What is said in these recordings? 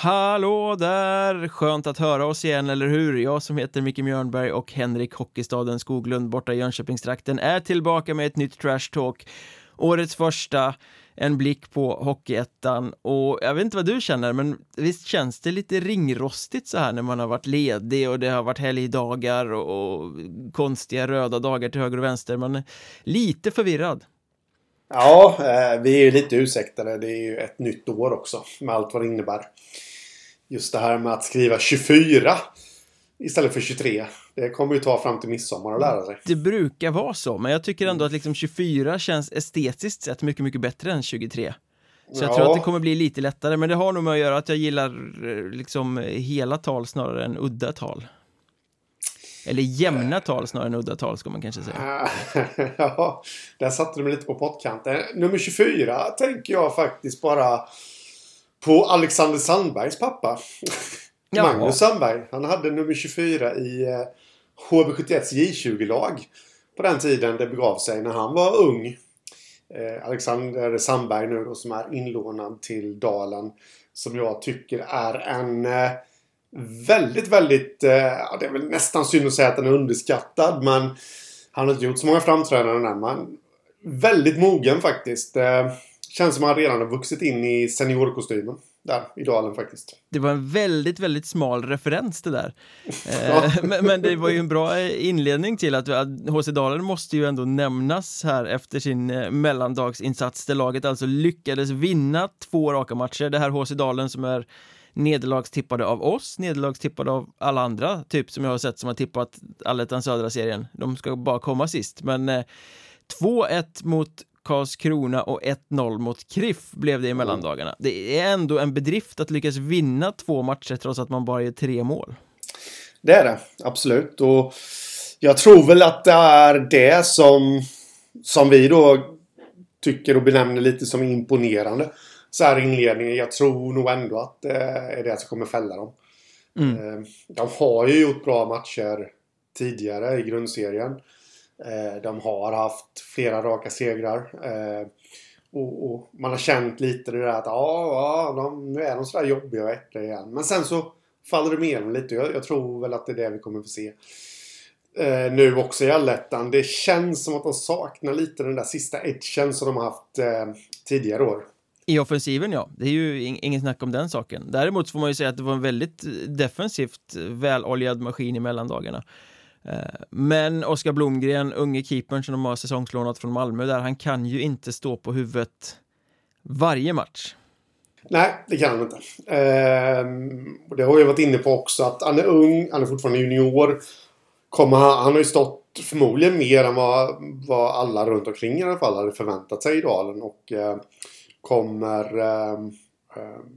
Hallå där! Skönt att höra oss igen, eller hur? Jag som heter Micke Mjörnberg och Henrik Hockeystaden Skoglund borta i Jönköpingstrakten är tillbaka med ett nytt Trash Talk. Årets första, en blick på Hockeyettan och jag vet inte vad du känner men visst känns det lite ringrostigt så här när man har varit ledig och det har varit helgdagar och, och konstiga röda dagar till höger och vänster. Man är lite förvirrad. Ja, eh, vi är ju lite ursäktade. Det är ju ett nytt år också med allt vad det innebär. Just det här med att skriva 24 istället för 23. Det kommer ju ta fram till midsommar att lära sig. Det brukar vara så, men jag tycker ändå att liksom 24 känns estetiskt sett mycket, mycket bättre än 23. Så jag tror att det kommer bli lite lättare, men det har nog med att göra att jag gillar eh, liksom hela tal snarare än udda tal. Eller jämna tal snarare än udda tal ska man kanske säga. ja, där satte du mig lite på pottkanten. Nummer 24 tänker jag faktiskt bara på Alexander Sandbergs pappa. Ja. Magnus Sandberg. Han hade nummer 24 i HV71s J20-lag. På den tiden det begav sig när han var ung. Eh, Alexander Sandberg nu då som är inlånad till Dalen. Som jag tycker är en eh, väldigt, väldigt... Eh, det är väl nästan synd att säga att den är underskattad men han har inte gjort så många framträdanden än. Men väldigt mogen faktiskt. Känns som han redan har vuxit in i seniorkostymen där i Dalen faktiskt. Det var en väldigt, väldigt smal referens det där. Eh, men, men, det var ju en bra inledning till att HC Dalen måste ju ändå nämnas här efter sin eh, mellandagsinsats där laget alltså lyckades vinna två raka matcher. Det här HC Dalen som är nederlagstippade av oss, nederlagstippade av alla andra, typ som jag har sett som har tippat Allettan södra serien. De ska bara komma sist, men eh, 2-1 mot Karlskrona och 1-0 mot KRIF blev det i mellandagarna. Det är ändå en bedrift att lyckas vinna två matcher trots att man bara gör tre mål. Det är det, absolut. Och jag tror väl att det är det som, som vi då tycker och benämner lite som imponerande. Så här i inledningen. Jag tror nog ändå att det är det som kommer fälla dem. Mm. Eh, de har ju gjort bra matcher tidigare i grundserien. Eh, de har haft flera raka segrar. Eh, och, och, man har känt lite det där att ja, ja de, nu är de sådär jobbiga och äckliga igen. Men sen så faller det med dem lite. Jag, jag tror väl att det är det vi kommer få se. Eh, nu också i allettan. Det känns som att de saknar lite den där sista edgen som de har haft eh, tidigare år. I offensiven ja, det är ju inget snack om den saken. Däremot får man ju säga att det var en väldigt defensivt eh, väloljad maskin i mellandagarna. Eh, men Oskar Blomgren, unge keepern som de har säsongslånat från Malmö där, han kan ju inte stå på huvudet varje match. Nej, det kan han inte. Eh, det har jag varit inne på också att han är ung, han är fortfarande junior. Kommer han, han har ju stått förmodligen mer än vad, vad alla runt omkring i alla fall hade förväntat sig i Dalen. Och eh, kommer, eh,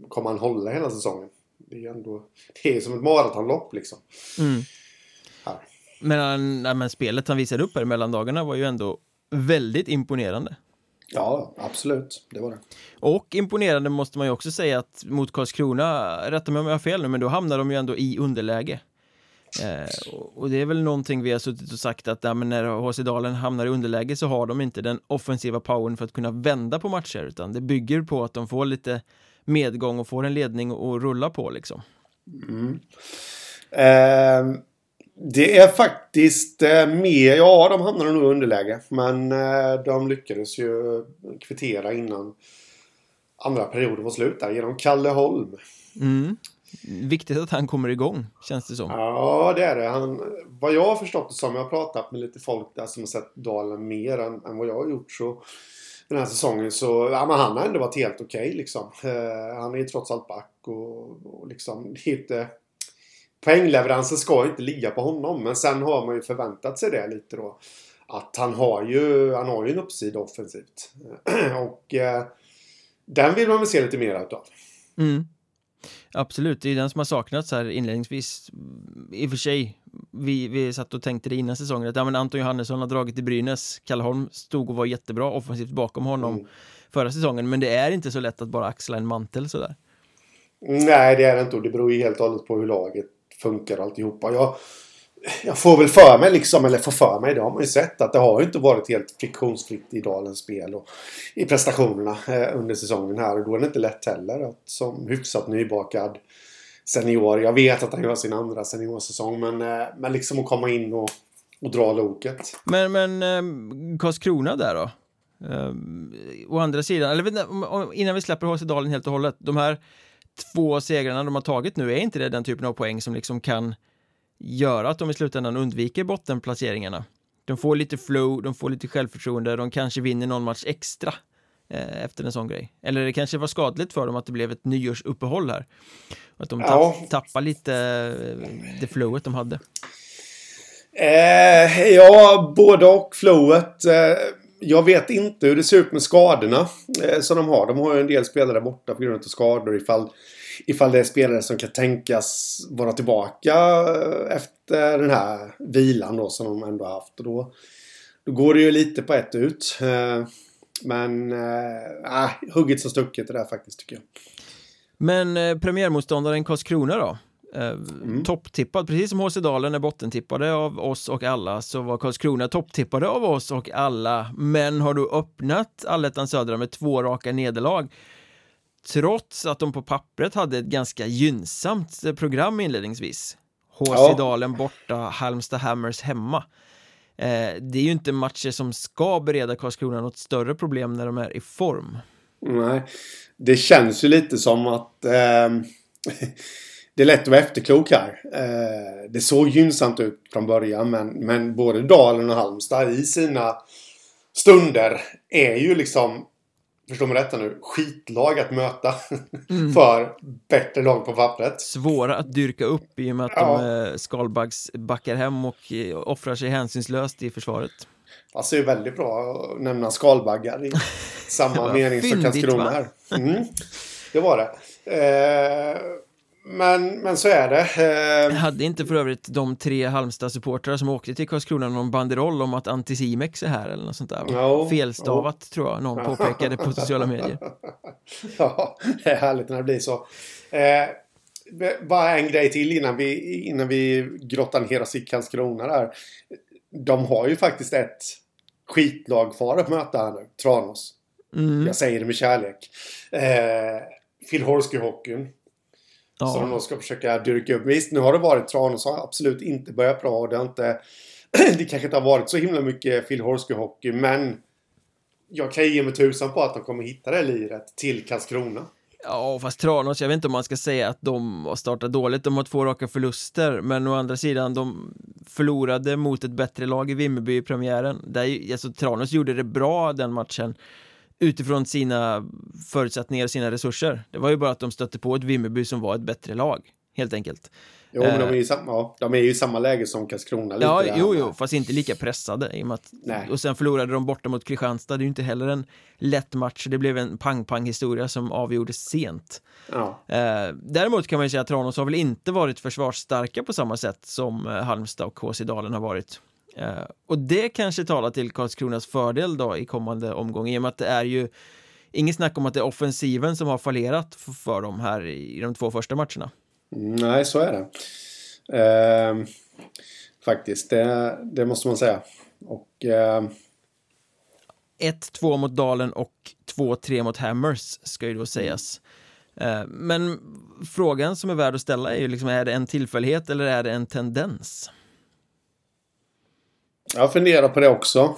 kommer han hålla hela säsongen? Det är ändå det är som ett maratonlopp liksom. Mm. Men, nej, men spelet han visade upp här mellan dagarna var ju ändå väldigt imponerande. Ja, absolut. Det var det. Och imponerande måste man ju också säga att mot Karlskrona, rätta mig om jag har fel nu, men då hamnar de ju ändå i underläge. Eh, och det är väl någonting vi har suttit och sagt att ja, men när HC Dalen hamnar i underläge så har de inte den offensiva powern för att kunna vända på matcher utan det bygger på att de får lite medgång och får en ledning att rulla på liksom. Mm. Eh, det är faktiskt eh, mer, ja de hamnade nog i underläge. Men eh, de lyckades ju kvittera innan andra perioden var slut där genom Kalle Holm. Mm. Viktigt att han kommer igång, känns det som. Ja, det är det. Han, vad jag har förstått det som, jag har pratat med lite folk där som har sett Dalen mer än, än vad jag har gjort. Så den här säsongen så, ja men han har ändå varit helt okej okay, liksom. Eh, han är ju trots allt back och, och liksom, det är inte poängleveransen ska inte ligga på honom. Men sen har man ju förväntat sig det lite då. Att han har ju, han har ju en uppsida offensivt. och eh, den vill man väl se lite mer utav. Mm. Absolut, det är den som har saknats här inledningsvis. I och för sig, vi, vi satt och tänkte det innan säsongen att ja, men Anton Johannesson har dragit till Brynäs. Kalle Holm stod och var jättebra offensivt bakom honom mm. förra säsongen. Men det är inte så lätt att bara axla en mantel sådär. Nej, det är det inte och det beror ju helt och hållet på hur laget funkar alltihopa. Jag, jag får väl för mig liksom, eller får för mig, det har man ju sett att det har ju inte varit helt friktionsfritt i Dalens spel och i prestationerna eh, under säsongen här. Och då är det inte lätt heller att som hyfsat nybakad senior. Jag vet att han gör sin andra seniorsäsong men, eh, men liksom att komma in och, och dra loket. Men, men eh, Karlskrona där då? Eh, å andra sidan, eller innan vi släpper HC Dalen helt och hållet, de här två segrarna de har tagit nu, är inte det den typen av poäng som liksom kan göra att de i slutändan undviker bottenplaceringarna? De får lite flow, de får lite självförtroende, de kanske vinner någon match extra eh, efter en sån grej. Eller det kanske var skadligt för dem att det blev ett nyårsuppehåll här. Att de ja. tappar lite eh, det flowet de hade. Eh, ja, både och flowet. Eh, jag vet inte hur det ser ut med skadorna eh, som de har. De har ju en del spelare borta på grund av skador ifall, ifall det är spelare som kan tänkas vara tillbaka eh, efter den här vilan då som de ändå haft. Och då, då går det ju lite på ett ut. Eh, men eh, äh, hugget som stucket det där faktiskt tycker jag. Men eh, premiärmotståndaren Karlskrona då? Mm. Topptippad, precis som HC Dalen är bottentippade av oss och alla så var Karlskrona topptippade av oss och alla men har då öppnat Allettan Södra med två raka nederlag trots att de på pappret hade ett ganska gynnsamt eh, program inledningsvis HC ja. Dalen borta, Halmstad Hammers hemma eh, det är ju inte matcher som ska bereda Karlskrona något större problem när de är i form Nej, det känns ju lite som att eh, det är lätt att vara efterklok här. Eh, det såg gynnsamt ut från början men, men både Dalen och Halmstad i sina stunder är ju liksom Förstår mig rätt nu? Skitlag att möta mm. för bättre lag på pappret. Svåra att dyrka upp i och med att ja. de eh, skalbaggs backar hem och eh, offrar sig hänsynslöst i försvaret. Alltså det är väldigt bra att nämna skalbaggar i samma mening som Karlskrona här. Mm. Det var det. Eh, men, men så är det. Eh... Hade inte för övrigt de tre Halmstad-supportrar som åkte till Karlskrona någon banderoll om att Anticimex är här eller något sånt där? No, Felstavat no. tror jag någon påpekade på sociala medier. ja, det är härligt när det blir så. Eh, bara en grej till innan vi, innan vi grottar ner oss i Karlskrona där. De har ju faktiskt ett skitlag kvar att möta här nu, Tranås. Mm. Jag säger det med kärlek. Eh, Phil Horsky-hockeyn Ja. Som de ska försöka dyrka upp. Visst, nu har det varit Tranås har absolut inte börjat bra. Det, har inte, det kanske inte har varit så himla mycket Phil Horsky-hockey, men jag kan ge mig tusan på att de kommer hitta det liret till Karlskrona. Ja, fast Tranås, jag vet inte om man ska säga att de har startat dåligt. De har två raka förluster, men å andra sidan, de förlorade mot ett bättre lag i Vimmerby i premiären. Där, alltså, Tranås gjorde det bra den matchen utifrån sina förutsättningar och sina resurser. Det var ju bara att de stötte på ett Vimmerby som var ett bättre lag, helt enkelt. Jo, men de är ju, samma, ja, de är ju i samma läge som Karlskrona. Lite ja, jo, jo, fast inte lika pressade. I och, att, och sen förlorade de borta mot Kristianstad. Det är ju inte heller en lätt match. Det blev en pang-pang-historia som avgjordes sent. Ja. Eh, däremot kan man ju säga att Tranås har väl inte varit försvarsstarka på samma sätt som eh, Halmstad och HC Dalen har varit. Uh, och det kanske talar till Karlskronas fördel då i kommande omgång i och med att det är ju inget snack om att det är offensiven som har fallerat för, för dem här i, i de två första matcherna. Nej, så är det. Uh, faktiskt, det, det, måste man säga. Och... Uh... Ehm, 1-2 mot Dalen och 2-3 mot Hammers ska ju då sägas. Mm. Men frågan som är värd att ställa är ju liksom, är det en tillfällighet eller är det en tendens? Jag funderar på det också.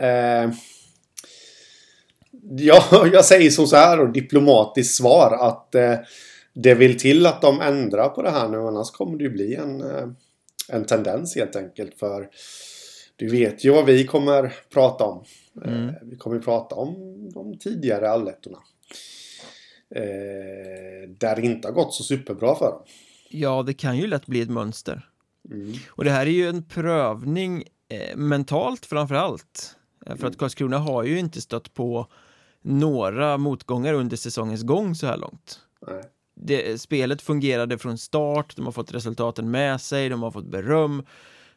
Eh, ja, jag säger som så här och diplomatiskt svar att eh, det vill till att de ändrar på det här nu annars kommer det ju bli en, eh, en tendens helt enkelt för du vet ju vad vi kommer prata om. Eh, mm. vi kommer prata om de tidigare allettorna. Eh, där det inte har gått så superbra för dem. Ja, det kan ju lätt bli ett mönster. Mm. Och det här är ju en prövning eh, mentalt framför allt. Eh, för att Karlskrona har ju inte stött på några motgångar under säsongens gång så här långt. Det, spelet fungerade från start, de har fått resultaten med sig, de har fått beröm.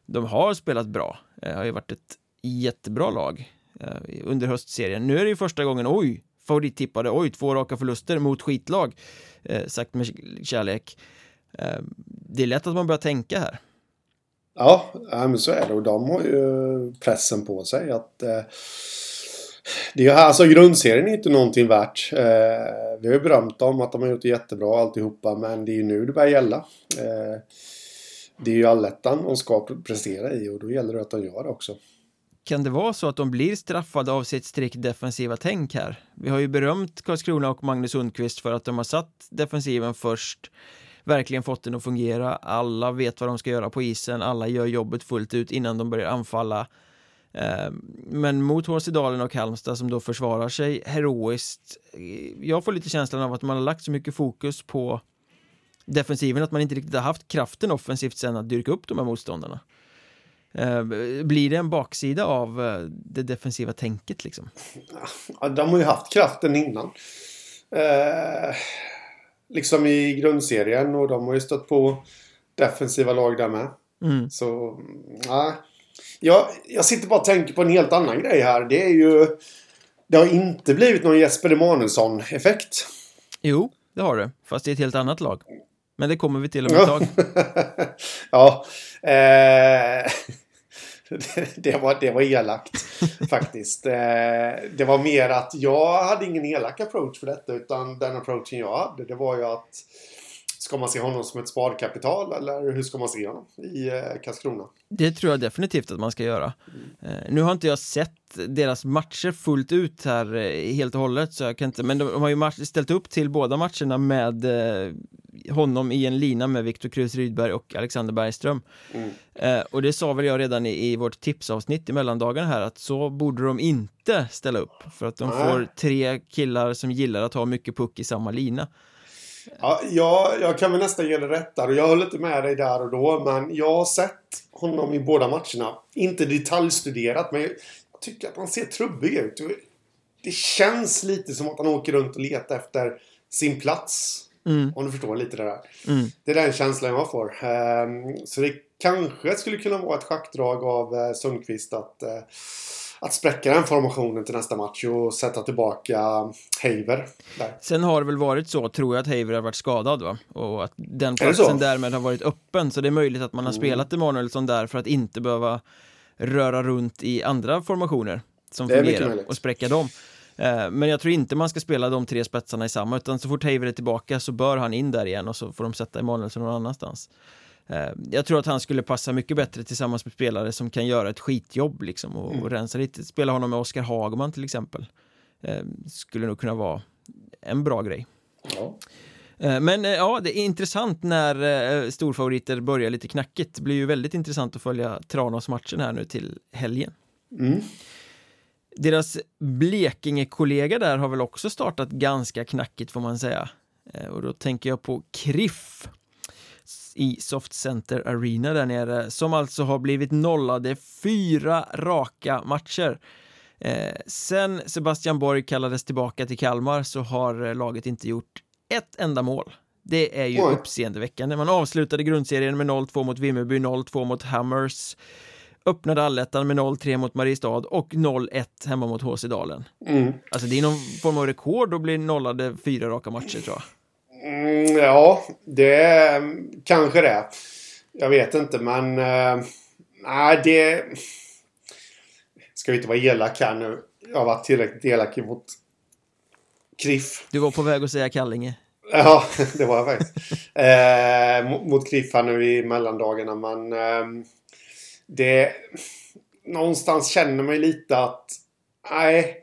De har spelat bra, det har ju varit ett jättebra lag eh, under höstserien. Nu är det ju första gången, oj, favorittippade, oj, två raka förluster mot skitlag, eh, sagt med kärlek. Eh, det är lätt att man börjar tänka här. Ja, men så är det. Och de har ju pressen på sig att... Eh, det är, alltså grundserien är inte någonting värt. Eh, vi har ju berömt dem att de har gjort det jättebra alltihopa. Men det är ju nu det börjar gälla. Eh, det är ju allettan de ska prestera i och då gäller det att de gör det också. Kan det vara så att de blir straffade av sitt strikt defensiva tänk här? Vi har ju berömt Karlskrona och Magnus Sundqvist för att de har satt defensiven först verkligen fått den att fungera. Alla vet vad de ska göra på isen, alla gör jobbet fullt ut innan de börjar anfalla. Ehm, men mot HC Dalen och Halmstad som då försvarar sig heroiskt eh, Jag får lite känslan av att man har lagt så mycket fokus på defensiven att man inte riktigt har haft kraften offensivt sen att dyrka upp de här motståndarna ehm, Blir det en baksida av eh, det defensiva tänket liksom? Ja, de har ju haft kraften innan eh, Liksom i grundserien och de har ju stött på defensiva lag där med mm. Så, nej jag, jag sitter bara och tänker på en helt annan grej här. Det är ju... Det har inte blivit någon Jesper Emanuelsson-effekt. Jo, det har det. Fast i ett helt annat lag. Men det kommer vi till om ett tag. ja. Eh, det, var, det var elakt faktiskt. Eh, det var mer att jag hade ingen elak approach för detta. Utan den approachen jag hade det var ju att Ska man se honom som ett sparkapital eller hur ska man se honom i eh, Karlskrona? Det tror jag definitivt att man ska göra. Mm. Nu har inte jag sett deras matcher fullt ut här eh, helt och hållet så jag kan inte, men de har ju ställt upp till båda matcherna med honom i en lina med Viktor Krus Rydberg och Alexander Bergström. Mm. Och det sa väl jag redan i, i vårt tipsavsnitt i mellandagarna här att så borde de inte ställa upp för att de får tre killar som gillar att ha mycket puck i samma lina. Ja, jag, jag kan väl nästan ge det rätt där. Och jag håller inte med dig där och då. Men jag har sett honom i båda matcherna. Inte detaljstuderat, men jag tycker att han ser trubbig ut. Det känns lite som att han åker runt och letar efter sin plats. Mm. Om du förstår lite det där. Mm. Det är den känslan jag får. Um, så det kanske skulle kunna vara ett schackdrag av uh, Sundqvist att uh, att spräcka den formationen till nästa match och sätta tillbaka Haver. Där. Sen har det väl varit så, tror jag, att Haver har varit skadad va? Och att den platsen därmed har varit öppen, så det är möjligt att man har mm. spelat Emanuelsson där för att inte behöva röra runt i andra formationer som fungerar och spräcka dem. Eh, men jag tror inte man ska spela de tre spetsarna i samma, utan så fort Haver är tillbaka så bör han in där igen och så får de sätta Emanuelsson någon annanstans. Eh, jag tror att han skulle passa mycket bättre tillsammans med spelare som kan göra ett skitjobb liksom och, mm. och rensa lite. Spela honom med Oskar Hagman till exempel. Eh, skulle nog kunna vara en bra grej. Ja. Men ja, det är intressant när storfavoriter börjar lite knackigt. Det blir ju väldigt intressant att följa Tranås-matchen här nu till helgen. Mm. Deras Blekinge-kollega där har väl också startat ganska knackigt får man säga. Och då tänker jag på Kriff i Soft Center Arena där nere som alltså har blivit nollade fyra raka matcher. Eh, sen Sebastian Borg kallades tillbaka till Kalmar så har laget inte gjort ett enda mål. Det är ju Oj. uppseendeväckande. Man avslutade grundserien med 0-2 mot Vimmerby, 0-2 mot Hammers öppnade allettan med 0-3 mot Mariestad och 0-1 hemma mot HC Dalen. Mm. Alltså det är någon form av rekord att bli nollade fyra raka matcher tror jag. Mm, ja, det kanske det. Jag vet inte, men... Uh, nej, det... Ska vi inte vara elak här nu. Jag har varit tillräckligt elak mot Kriff. Du var på väg att säga Kallinge. Ja, det var jag faktiskt. eh, mot Kriff här nu i mellandagarna, men... Eh, det... Någonstans känner man ju lite att... Nej.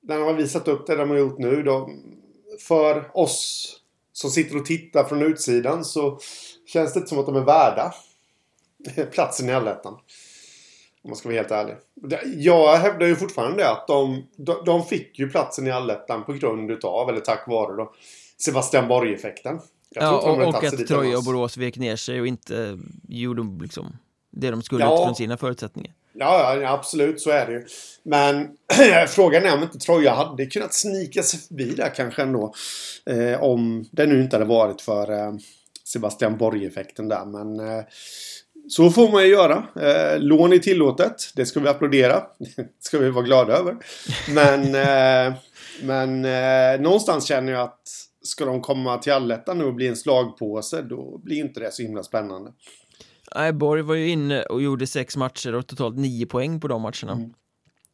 När de har visat upp det de har gjort nu, då, för oss som sitter och tittar från utsidan så känns det inte som att de är värda platsen i allettan. Om man ska vara helt ärlig. Jag hävdar ju fortfarande att de, de fick ju platsen i allettan på grund utav, eller tack vare då, Sebastian Borg-effekten. Ja, och, och att Troja och Borås vek ner sig och inte gjorde liksom det de skulle ja. utifrån sina förutsättningar. Ja, ja, absolut så är det ju. Men frågan är om inte Troja hade kunnat snika sig förbi där kanske ändå. Eh, om det nu inte hade varit för eh, Sebastian Borg-effekten där. Men eh, så får man ju göra. Eh, lån är tillåtet. Det ska vi applådera. det ska vi vara glada över. Men, eh, men eh, någonstans känner jag att ska de komma till allettan nu och bli en slagpåse då blir inte det så himla spännande. Nej, Borg var ju inne och gjorde sex matcher och totalt nio poäng på de matcherna. Mm.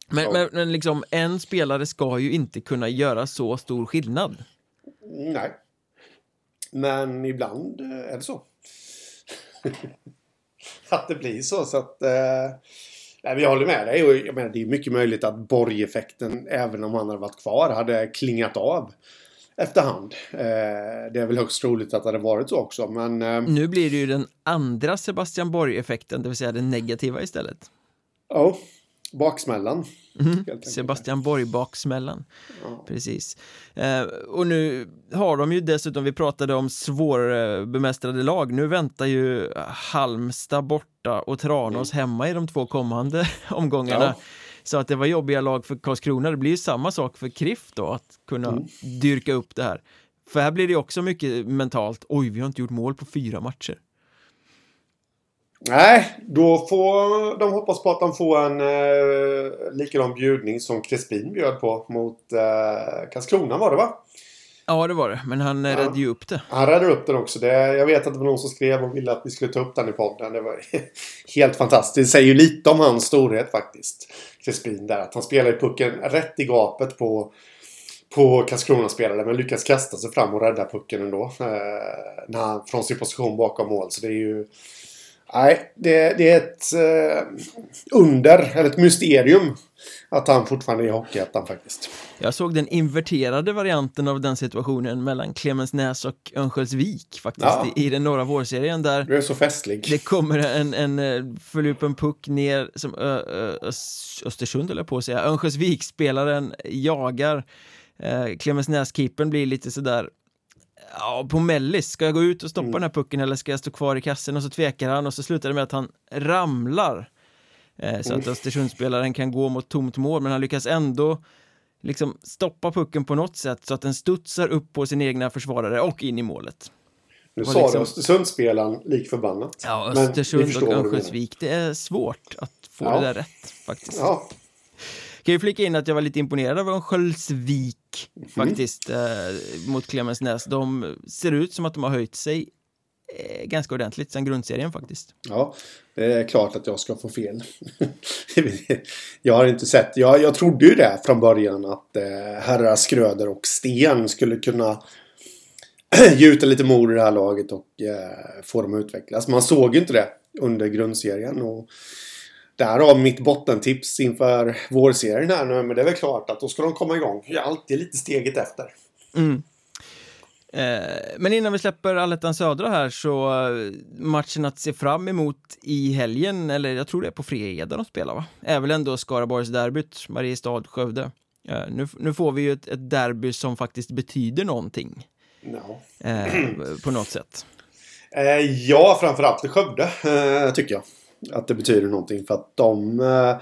Men, men, men liksom, en spelare ska ju inte kunna göra så stor skillnad. Nej. Men ibland eh, är det så. att det blir så. så att, eh, nej, jag håller med dig. Och jag menar, det är mycket möjligt att Borg-effekten, även om han hade varit kvar, hade klingat av efterhand. Eh, det är väl högst troligt att det hade varit så också, men... Eh, nu blir det ju den andra Sebastian Borg-effekten, det vill säga den negativa istället. Ja, oh, baksmällan. Mm. Sebastian Borg-baksmällan. Ja. Precis. Eh, och nu har de ju dessutom, vi pratade om svårbemästrade lag, nu väntar ju Halmstad borta och Tranås mm. hemma i de två kommande omgångarna. Ja. Så att det var jobbiga lag för Karlskrona, det blir ju samma sak för KRIF då, att kunna mm. dyrka upp det här. För här blir det också mycket mentalt, oj vi har inte gjort mål på fyra matcher. Nej, då får de hoppas på att de får en eh, likadan bjudning som Crespin bjöd på mot eh, Karlskrona var det va? Ja, det var det. Men han ja. räddade ju upp det. Han räddade upp den också. Det, jag vet att det var någon som skrev och ville att vi skulle ta upp den i podden. Det var helt fantastiskt. Det säger ju lite om hans storhet faktiskt. Crespin där. Att han spelar i pucken rätt i gapet på, på Karlskrona-spelare. Men lyckas kasta sig fram och rädda pucken ändå. Eh, när han, från sin position bakom mål. Så det är ju Nej, det, det är ett eh, under, eller ett mysterium att han fortfarande är i Hockeyettan faktiskt. Jag såg den inverterade varianten av den situationen mellan Clemensnäs och Örnsköldsvik faktiskt ja. i, i, den norra vårserien där Du är så festlig. Det kommer en, en eh, följer upp en puck ner som Ö, Ö, Östersund eller på att säga Örnsköldsvik-spelaren jagar eh, Clemensnäs-keepern blir lite sådär ja, på mellis, ska jag gå ut och stoppa mm. den här pucken eller ska jag stå kvar i kassen och så tvekar han och så slutar det med att han ramlar eh, så att Östersundsspelaren kan gå mot tomt mål men han lyckas ändå liksom stoppa pucken på något sätt så att den studsar upp på sin egna försvarare och in i målet. Nu sa liksom... du Östersundsspelaren lik förbannat. Ja, Östersund och Örnsköldsvik, det är svårt att få ja. det där rätt faktiskt. Ja. Kan ju flika in att jag var lite imponerad av Örnsköldsvik mm. faktiskt eh, mot Clemensnäs. De ser ut som att de har höjt sig eh, ganska ordentligt sen grundserien faktiskt. Ja, det är klart att jag ska få fel. jag har inte sett, jag, jag trodde ju det från början att eh, herrar Skröder och Sten skulle kunna gjuta lite mod i det här laget och eh, få dem att utvecklas. Man såg ju inte det under grundserien. Och Därav mitt bottentips inför vårserien här nu. Men det är väl klart att då ska de komma igång. Jag är alltid lite steget efter. Mm. Eh, men innan vi släpper Allettan Södra här så eh, matchen att se fram emot i helgen, eller jag tror det är på fredag de spelar va? Är väl ändå Skaraborgsderbyt, Mariestad-Skövde. Eh, nu, nu får vi ju ett, ett derby som faktiskt betyder någonting. No. Eh, på något sätt. Eh, ja, framförallt i Skövde eh, tycker jag att det betyder någonting för att de eh,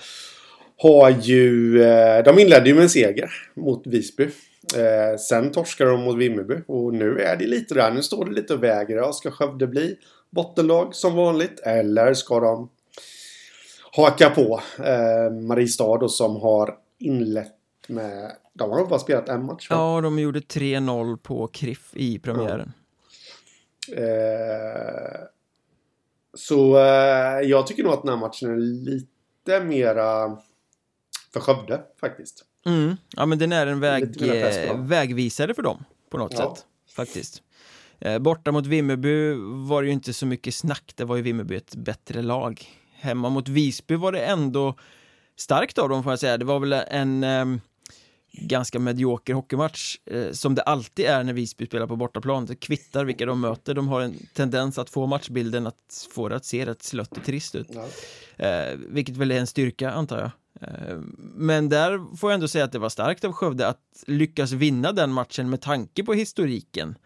har ju... Eh, de inledde ju med en seger mot Visby. Eh, sen torskade de mot Vimmerby och nu är det lite där. Nu står det lite och väger. Ja, ska Skövde bli bottenlag som vanligt eller ska de haka på eh, Mariestad då, som har inlett med... De har bara spelat en match va? Ja, de gjorde 3-0 på Kriff i premiären. Ja. Eh, så eh, jag tycker nog att den här matchen är lite mera för Skövde faktiskt. Mm. Ja men den är en väg, eh, vägvisare för dem på något ja. sätt faktiskt. Eh, borta mot Vimmerby var det ju inte så mycket snack, det var ju Vimmerby ett bättre lag. Hemma mot Visby var det ändå starkt av dem får jag säga. Det var väl en eh, ganska medioker hockeymatch eh, som det alltid är när Visby spelar på bortaplan. Det kvittar vilka de möter. De har en tendens att få matchbilden att få det att se rätt slött och trist ut. Eh, vilket väl är en styrka antar jag. Eh, men där får jag ändå säga att det var starkt av Skövde att lyckas vinna den matchen med tanke på historiken.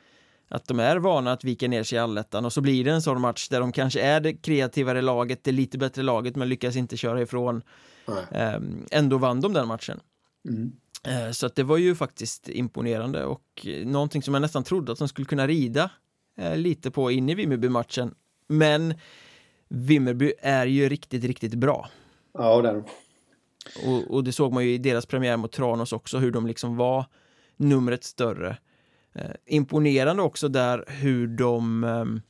Att de är vana att vika ner sig i allettan och så blir det en sån match där de kanske är det kreativare laget, det lite bättre laget men lyckas inte köra ifrån. Nej. Ändå vann de den matchen. Mm. Eh, så att det var ju faktiskt imponerande och någonting som jag nästan trodde att de skulle kunna rida eh, lite på in i Vimmerby-matchen. Men Vimmerby är ju riktigt, riktigt bra. Ja, det är och, och det såg man ju i deras premiär mot Tranås också, hur de liksom var numret större. Eh, imponerande också där hur de ehm, eh,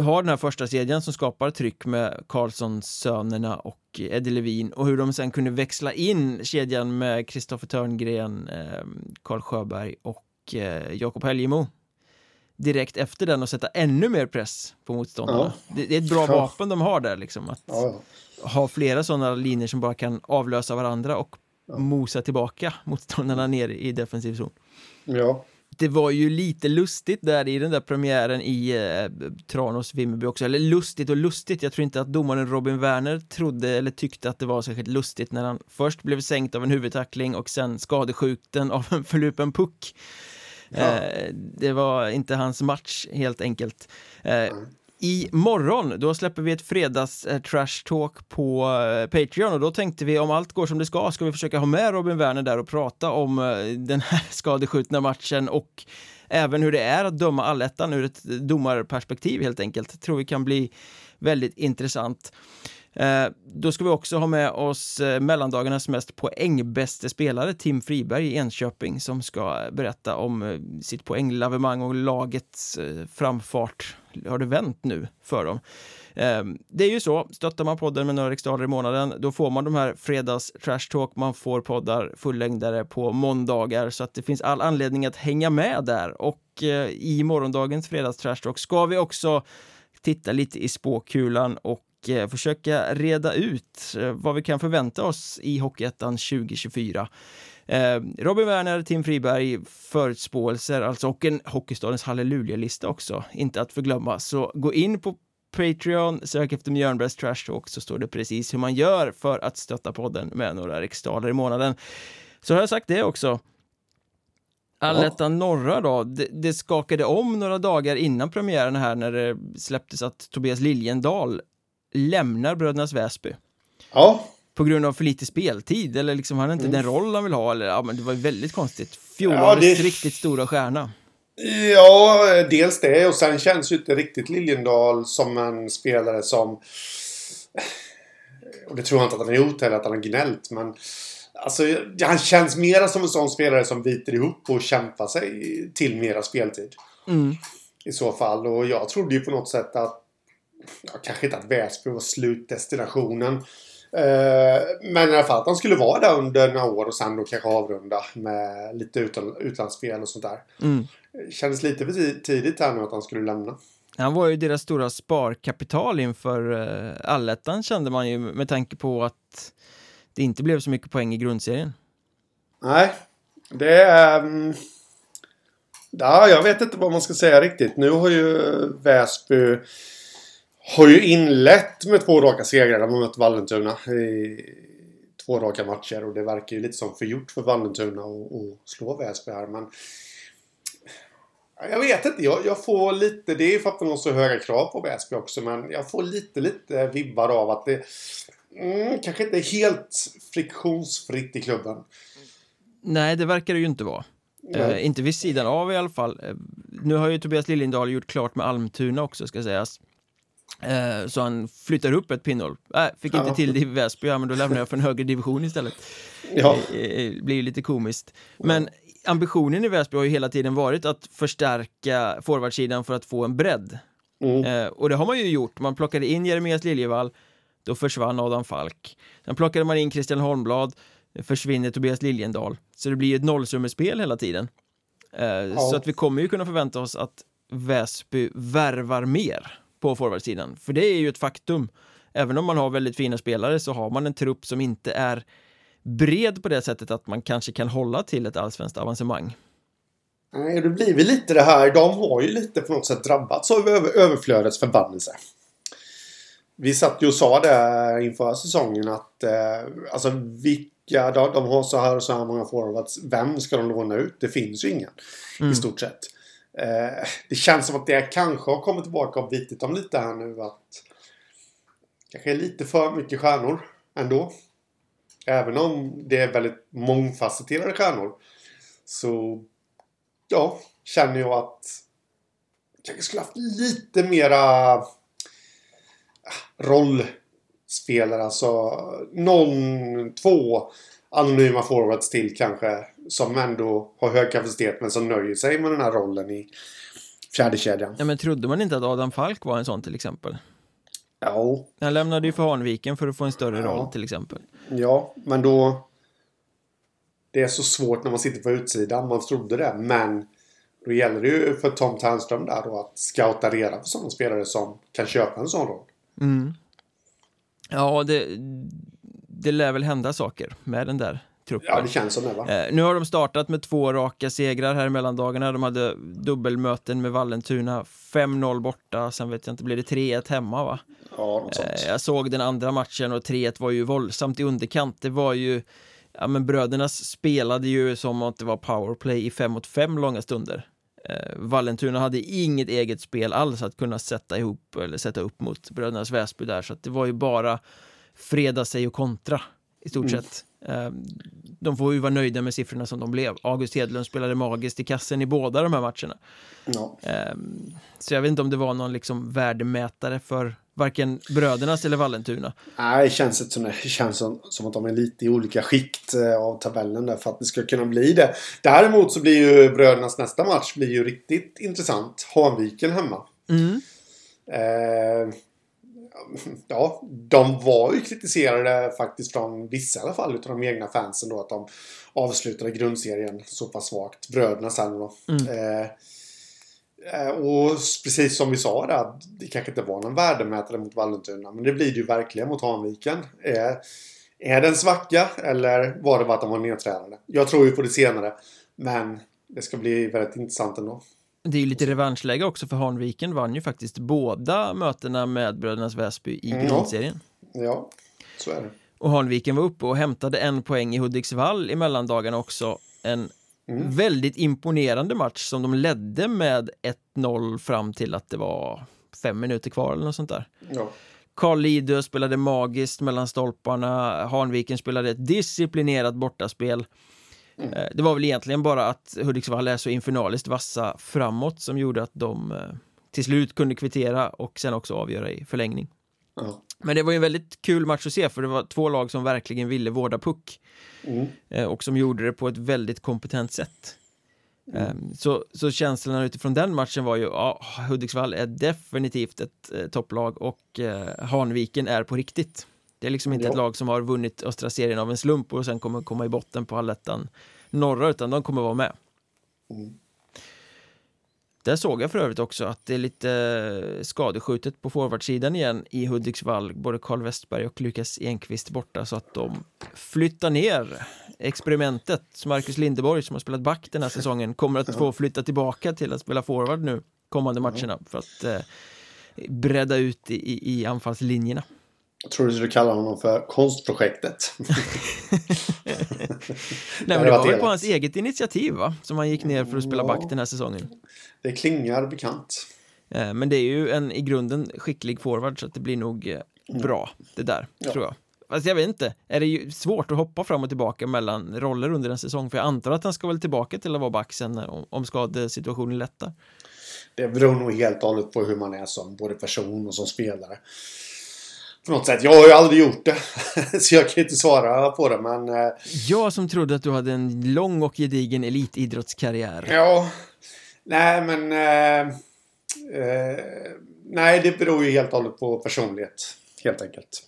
har den här första kedjan som skapar tryck med Karlsson-sönerna och Eddie Levin och hur de sen kunde växla in kedjan med Kristoffer Törngren, eh, Karl Sjöberg och eh, Jakob Helgemo direkt efter den och sätta ännu mer press på motståndarna. Ja. Det, det, är ett bra ja. vapen de har där liksom. Att ja, ha flera sådana linjer som bara kan avlösa varandra och mosa tillbaka motståndarna ner i defensiv zon. Ja. Det var ju lite lustigt där i den där premiären i eh, Tranås Vimmerby också, eller lustigt och lustigt, jag tror inte att domaren Robin Werner trodde eller tyckte att det var särskilt lustigt när han först blev sänkt av en huvudtackling och sen skadeskjuten av en förlupen puck. Ja. Eh, det var inte hans match helt enkelt. Eh, Imorgon, då släpper vi ett fredags eh, trash talk på eh, Patreon och då tänkte vi om allt går som det ska ska vi försöka ha med Robin Werner där och prata om eh, den här skadeskjutna matchen och även hur det är att döma allettan ur ett domarperspektiv helt enkelt. Tror vi kan bli väldigt intressant. Eh, då ska vi också ha med oss eh, mellandagarnas mest poängbäste spelare Tim Friberg i Enköping som ska berätta om eh, sitt poänglavemang och lagets framfart. Har det vänt nu för dem? Det är ju så, stöttar man podden med några riksdaler i månaden då får man de här fredags trash talk, man får poddar fullängdare på måndagar så att det finns all anledning att hänga med där och i morgondagens fredags trash talk ska vi också titta lite i spåkulan och Eh, försöka reda ut eh, vad vi kan förvänta oss i Hockeyettan 2024. Eh, Robin Werner, Tim Friberg, förutspåelser alltså och en Hockeystadens halleluja-lista också, inte att förglömma. Så gå in på Patreon, sök efter Mjörnbergs Trash Talk så står det precis hur man gör för att stötta podden med några riksdaler i månaden. Så har jag sagt det också. Allettan norra då, det, det, skakade om några dagar innan premiären här när det släpptes att Tobias Liljendal lämnar Brödernas Väsby. Ja. På grund av för lite speltid eller liksom han har inte mm. den roll han vill ha eller ja men det var ju väldigt konstigt. Fjolårets ja, det... riktigt stora stjärna. Ja, dels det och sen känns ju inte riktigt Liljendal som en spelare som och det tror jag inte att han har gjort heller, att han har gnällt men Alltså, han känns mera som en sån spelare som biter ihop och kämpar sig till mera speltid. Mm. I så fall. Och jag trodde ju på något sätt att ja, kanske inte att Väsby var slutdestinationen. Eh, men i alla fall att han skulle vara där under några år och sen då kanske avrunda med lite utlandsspel och sånt där. Mm. Kändes lite för tidigt här nu att han skulle lämna. Han var ju deras stora sparkapital inför uh, allettan kände man ju med tanke på att det inte blev så mycket poäng i grundserien. Nej, det är... Um... Ja, jag vet inte vad man ska säga riktigt. Nu har ju Väsby har ju inlett med två raka segrar. De har mött Vallentuna i två raka matcher och det verkar ju lite som förgjort för Vallentuna att slå Väsby här. Men jag vet inte. Jag, jag, får lite... Det är för att de har så höga krav på Väsby också. Men jag får lite, lite vibbar av att det mm, kanske inte är helt friktionsfritt i klubben. Nej, det verkar det ju inte vara. Eh, inte vid sidan av i alla fall. Eh, nu har ju Tobias Liljendahl gjort klart med Almtuna också ska sägas. Eh, så han flyttar upp ett pinnhål. Äh, fick inte ja. till det i Väsby, ja, men då lämnar jag för en högre division istället. Ja. Det eh, blir lite komiskt. Men ambitionen i Väsby har ju hela tiden varit att förstärka forwardsidan för att få en bredd. Mm. Eh, och det har man ju gjort. Man plockade in Jeremias Liljevall, då försvann Adam Falk. Sen plockade man in Christian Holmblad, försvinner Tobias Liljendal. Så det blir ett nollsummespel hela tiden. Ja. Så att vi kommer ju kunna förvänta oss att Väsby värvar mer på forwardsidan. För det är ju ett faktum. Även om man har väldigt fina spelare så har man en trupp som inte är bred på det sättet att man kanske kan hålla till ett allsvenskt avancemang. Nej, det blir väl lite det här. De har ju lite på något sätt drabbats av överflödets förbannelse. Vi satt ju och sa det inför säsongen att eh, alltså vilka, de, de, har så här och så här många forwards. Vem ska de låna ut? Det finns ju ingen. Mm. I stort sett. Eh, det känns som att det kanske har kommit tillbaka och bitit dem lite här nu att kanske är lite för mycket stjärnor ändå. Även om det är väldigt mångfacetterade stjärnor så ja, känner jag att jag kanske skulle haft lite mera ah, rollspelare. Alltså någon, två anonyma forwards till kanske. Som ändå har hög kapacitet men som nöjer sig med den här rollen i fjärde kedjan. Ja, men trodde man inte att Adam Falk var en sån till exempel? Ja, Han lämnade ju för Hanviken för att få en större Ja. roll till exempel. ja, men då... Det är så svårt när man sitter på utsidan. Man trodde det, men då gäller det ju för Tom Ternström där då att scouta reda på sådana spelare som kan köpa en sån roll. Mm. Ja, det, det lär väl hända saker med den där truppen. Ja, det känns som det va? Eh, nu har de startat med två raka segrar här i mellandagarna. De hade dubbelmöten med Vallentuna, 5-0 borta, sen vet jag inte, blev det 3-1 hemma va? Ja, något sånt. Eh, jag såg den andra matchen och 3-1 var ju våldsamt i underkant. Det var ju, ja men brödernas spelade ju som att det var powerplay i 5 mot 5 långa stunder. Eh, Vallentuna hade inget eget spel alls att kunna sätta ihop eller sätta upp mot brödernas Väsby där så att det var ju bara freda sig och kontra i stort Mm. sett. Eh, de får ju vara nöjda med siffrorna som de blev. August Hedlund spelade magiskt i kassen i båda de här matcherna. Ja. Ehm, Så jag vet inte om det var någon liksom värdemätare för varken brödernas eller Vallentuna. Nej, det känns, som, det känns som, som att de är lite i olika skikt eh, av tabellen där för att det ska kunna bli det. Däremot så blir ju brödernas nästa match blir ju riktigt intressant. Hanviken hemma. Mm. Eh, ja, de var ju kritiserade faktiskt från vissa i alla fall utav de egna fansen då att de avslutade grundserien så pass svagt. Bröderna sen då. Mm. Eh, eh, och precis som vi sa där, att det kanske inte var någon värdemätare mot Vallentuna. Men det blir det ju verkligen mot Hanviken. Eh, är det en svacka eller var det bara att de var nedtränade? Jag tror ju på det senare. Men det ska bli väldigt intressant ändå. Det är ju lite revanschläge också för Hanviken vann ju faktiskt båda mötena med brödernas Väsby i Mm, grundserien. Ja, så är det. Och Hanviken var uppe och hämtade en poäng i Hudiksvall i mellandagarna också. En Mm. väldigt imponerande match som de ledde med 1-0 fram till att det var fem minuter kvar eller något sånt där. Ja. Carl Lidö spelade magiskt mellan stolparna, Hanviken spelade ett disciplinerat bortaspel. Mm. Eh, Det var väl egentligen bara att Hudiksvall är så infernaliskt vassa framåt som gjorde att de eh, till slut kunde kvittera och sen också avgöra i förlängning. Ja. Men det var ju en väldigt kul match att se för det var två lag som verkligen ville vårda puck Mm. eh, och som gjorde det på ett väldigt kompetent sätt. Mm. Eh, Så, så känslan utifrån den matchen var ju, ja, Hudiksvall är definitivt ett topplag och Hanviken är på riktigt. Det är liksom inte Ja. ett lag som har vunnit östra serien av en slump och sen kommer komma i botten på allettan norra, utan de kommer vara med. Mm. Där såg jag för övrigt också att det är lite eh, skadeskjutet på forwardsidan igen i Hudiksvall, både Carl Westberg och Lukas Enqvist borta så att de flyttar ner experimentet. Marcus Lindeborg som har spelat back den här säsongen kommer att få flytta tillbaka till att spela forward nu kommande matcherna för att eh, bredda ut i, i, i anfallslinjerna. Jag tror du skulle kalla honom för konstprojektet. Nej men det var elakt. på hans eget initiativ va? Som han gick ner för att spela Ja. back den här säsongen. Det klingar bekant. Eh, Men det är ju en i grunden skicklig forward så att det blir nog eh, bra det där, Mm. Ja. tror jag. Fast jag vet inte, är det ju svårt att hoppa fram och tillbaka mellan roller under en säsong? För jag antar att han ska väl tillbaka till att vara back sen om, om skadesituationen lättar. Det beror nog helt och hållet på hur man är som både person och som spelare. På något sätt. Jag har ju aldrig gjort det. Så jag kan inte svara på det. Men eh, Jag som trodde att du hade en lång och gedigen elitidrottskarriär. ja. Nej men. Eh, eh, nej det beror ju helt och hållet på personlighet. Helt enkelt.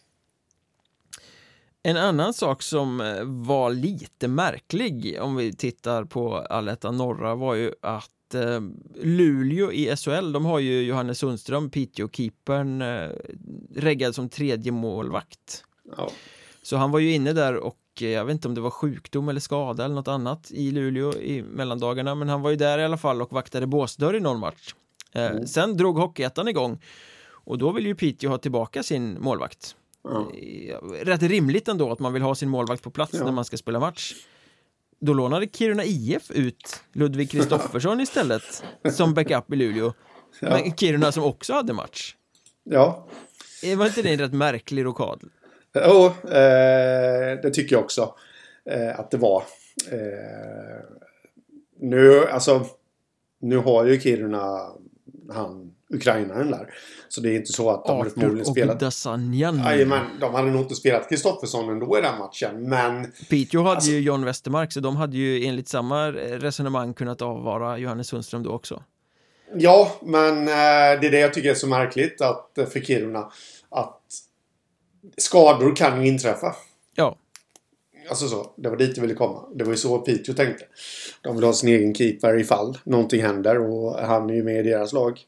En annan sak som eh, var lite märklig om vi tittar på Allettan Norra var ju att eh, Luleå i SHL, de har ju Johannes Sundström, Piteå-keepern, eh, reggad som tredje målvakt. Ja. Så han var ju inne där och eh, jag vet inte om det var sjukdom eller skada eller något annat i Luleå i mellandagarna, men han var ju där i alla fall och vaktade båsdörr i någon match. Eh, Mm. Sen drog Hockeyettan igång och då vill ju Piteå ha tillbaka sin målvakt. Ja, rätt rimligt ändå att man vill ha sin målvakt på plats Ja. när man ska spela match. Då lånade Kiruna IF ut Ludvig Kristoffersson istället som backup i Luleå. Ja. Men Kiruna som också hade match. ja. Eh, Var inte det en rätt märklig rokad? Jo, eh, det tycker jag också eh, att det var. Eh, nu, alltså, nu har ju Kiruna han ukrainaren där. Så det är inte så att de hade förmodligen spelat... Jajamän, de hade nog inte spelat Kristoffersson ändå i den matchen. Men Piteå hade Alltså- ju John Westermark så de hade ju enligt samma resonemang kunnat avvara Johannes Sundström då också. Ja, men eh, det är det jag tycker är så märkligt att, eh, för Kiruna. Att skador kan ju inträffa. Ja. Alltså så. Det var dit jag ville komma. Det var ju så Piteå tänkte. De vill ha sin egen keeper ifall någonting händer och han är ju med i deras lag.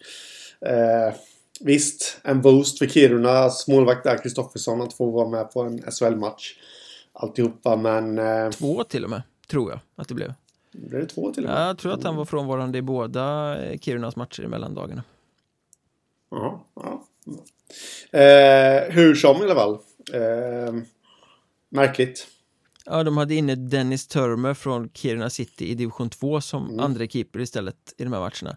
Eh, visst, en boost för Kirunas målvakt där, Kristoffersson, att få vara med på en SHL-match. Alltihopa, men... Eh, Två till och med, tror jag att det blev. blev det två till och med? Ja, jag tror att han var frånvarande i båda eh, Kirunas matcher i mellandagarna. Ja, ja. Eh, hur som i alla fall. Eh, märkligt. Ja, de hade inne Dennis Törmer från Kiruna City i division 2 som Mm. andra keeper istället i de här matcherna.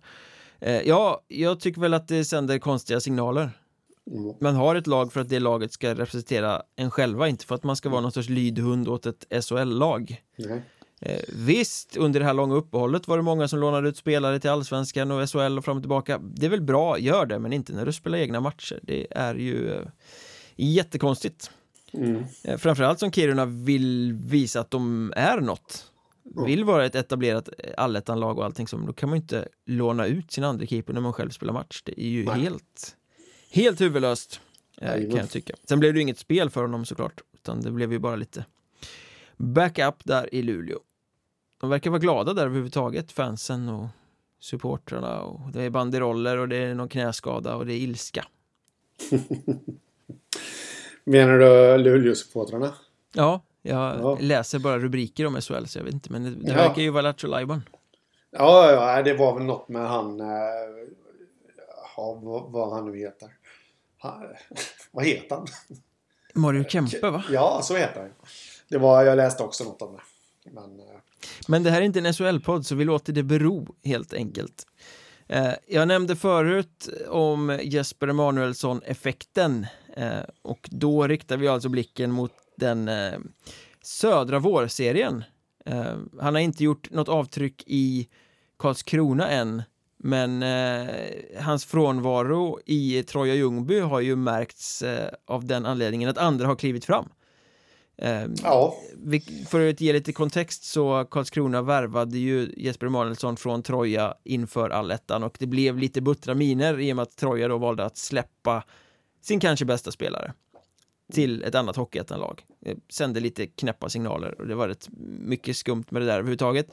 Eh, ja, jag tycker väl att det sänder konstiga signaler. Mm. Man har ett lag för att det laget ska representera en själva, inte för att man ska vara någon sorts lydhund åt ett SHL-lag. Nej. Eh, visst, under det här långa uppehållet var det många som lånade ut spelare till Allsvenskan och SHL och fram och tillbaka. Det är väl bra, gör det, men inte när du spelar egna matcher. Det är ju eh, jättekonstigt. Mm. Eh, Framförallt som Kiruna vill visa att de är något. Vill vara ett etablerat eh, allettanlag och allting som, då kan man ju inte låna ut sin andra keeper när man själv spelar match. Det är ju Nej. helt, helt huvudlöst, eh, kan jag tycka. Sen blev det ju inget spel för honom såklart, utan det blev ju bara lite backup där i Luleå. De verkar vara glada där överhuvudtaget, fansen och supportrarna och det är banderoller och det är någon knäskada och det är ilska. Menar du Luleå-supportrarna? Ja, jag Ja. läser bara rubriker om SHL så jag vet inte, men det, det Ja. verkar ju vara Lattjo Lajban. Ja, ja, det var väl något med han... Eh, ja, vad, vad han nu heter. Han, vad heter han? Mario Kempe va? Ja, så heter han. Det var, jag läste också något om det. Men, eh, Men det här är inte en SHL-podd så vi låter det bero helt enkelt. Eh, jag nämnde förut om Jesper Emanuelsson-effekten och då riktar vi alltså blicken mot den eh, södra vårserien. Eh, han har inte gjort något avtryck i Karlskrona än men eh, hans frånvaro i Troja Ljungby har ju märkts eh, av den anledningen att andra har klivit fram. Eh, ja, för att ge lite kontext så Karlskrona värvade ju Jesper Emanuelsson från Troja inför allettan och det blev lite buttra miner i och med att Troja då valde att släppa sin kanske bästa spelare till ett annat hockeyettanlag. Eh, sände lite knäppa signaler och det var rätt mycket skumt med det där överhuvudtaget.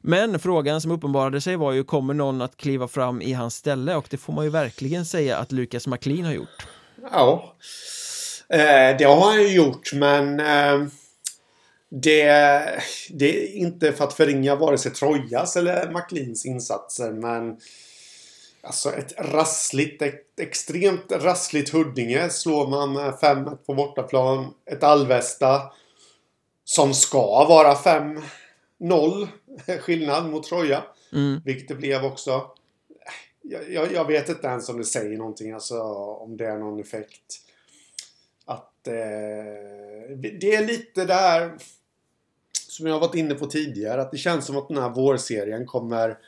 Men frågan som uppenbarade sig var ju kommer någon att kliva fram i hans ställe och det får man ju verkligen säga att Lukas McLean har gjort. ja. Eh, det har han ju gjort, men eh, det, det är inte för att förringa vare sig Trojas eller McLeans insatser, men Alltså ett rassligt, ett extremt rassligt Huddinge slår man med 5-1 på bortaplan. Ett Alvesta som ska vara 5-0 skillnad mot Troja. Mm. Vilket det blev också. Jag, jag, jag vet inte ens om det säger någonting, alltså om det är någon effekt. Att eh, det är lite där som jag varit inne på tidigare, att det känns som att den här vårserien kommer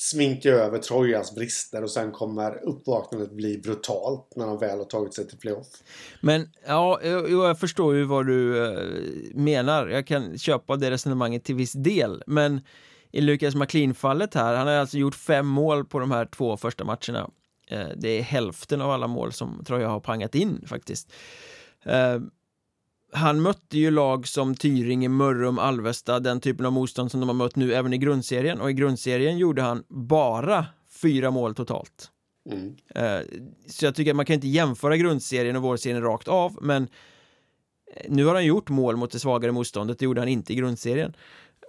sminka över Trojas brister och sen kommer uppvaknandet bli brutalt när de väl har tagit sig till playoff. Men ja, jag, jag förstår ju vad du eh, menar. Jag kan köpa det resonemanget till viss del. Men i Lucas McLean-fallet här, han har alltså gjort fem mål på de här två första matcherna. Eh, det är hälften av alla mål som Troja har pangat in faktiskt. Eh, han mötte ju lag som Tyringe, Mörrum, Alvesta, den typen av motstånd som de har mött nu även i grundserien. Och i grundserien gjorde han bara fyra mål totalt. Mm. Eh, Så jag tycker att man kan inte jämföra grundserien och vårserien rakt av, men eh, nu har han gjort mål mot det svagare motståndet, det gjorde han inte i grundserien.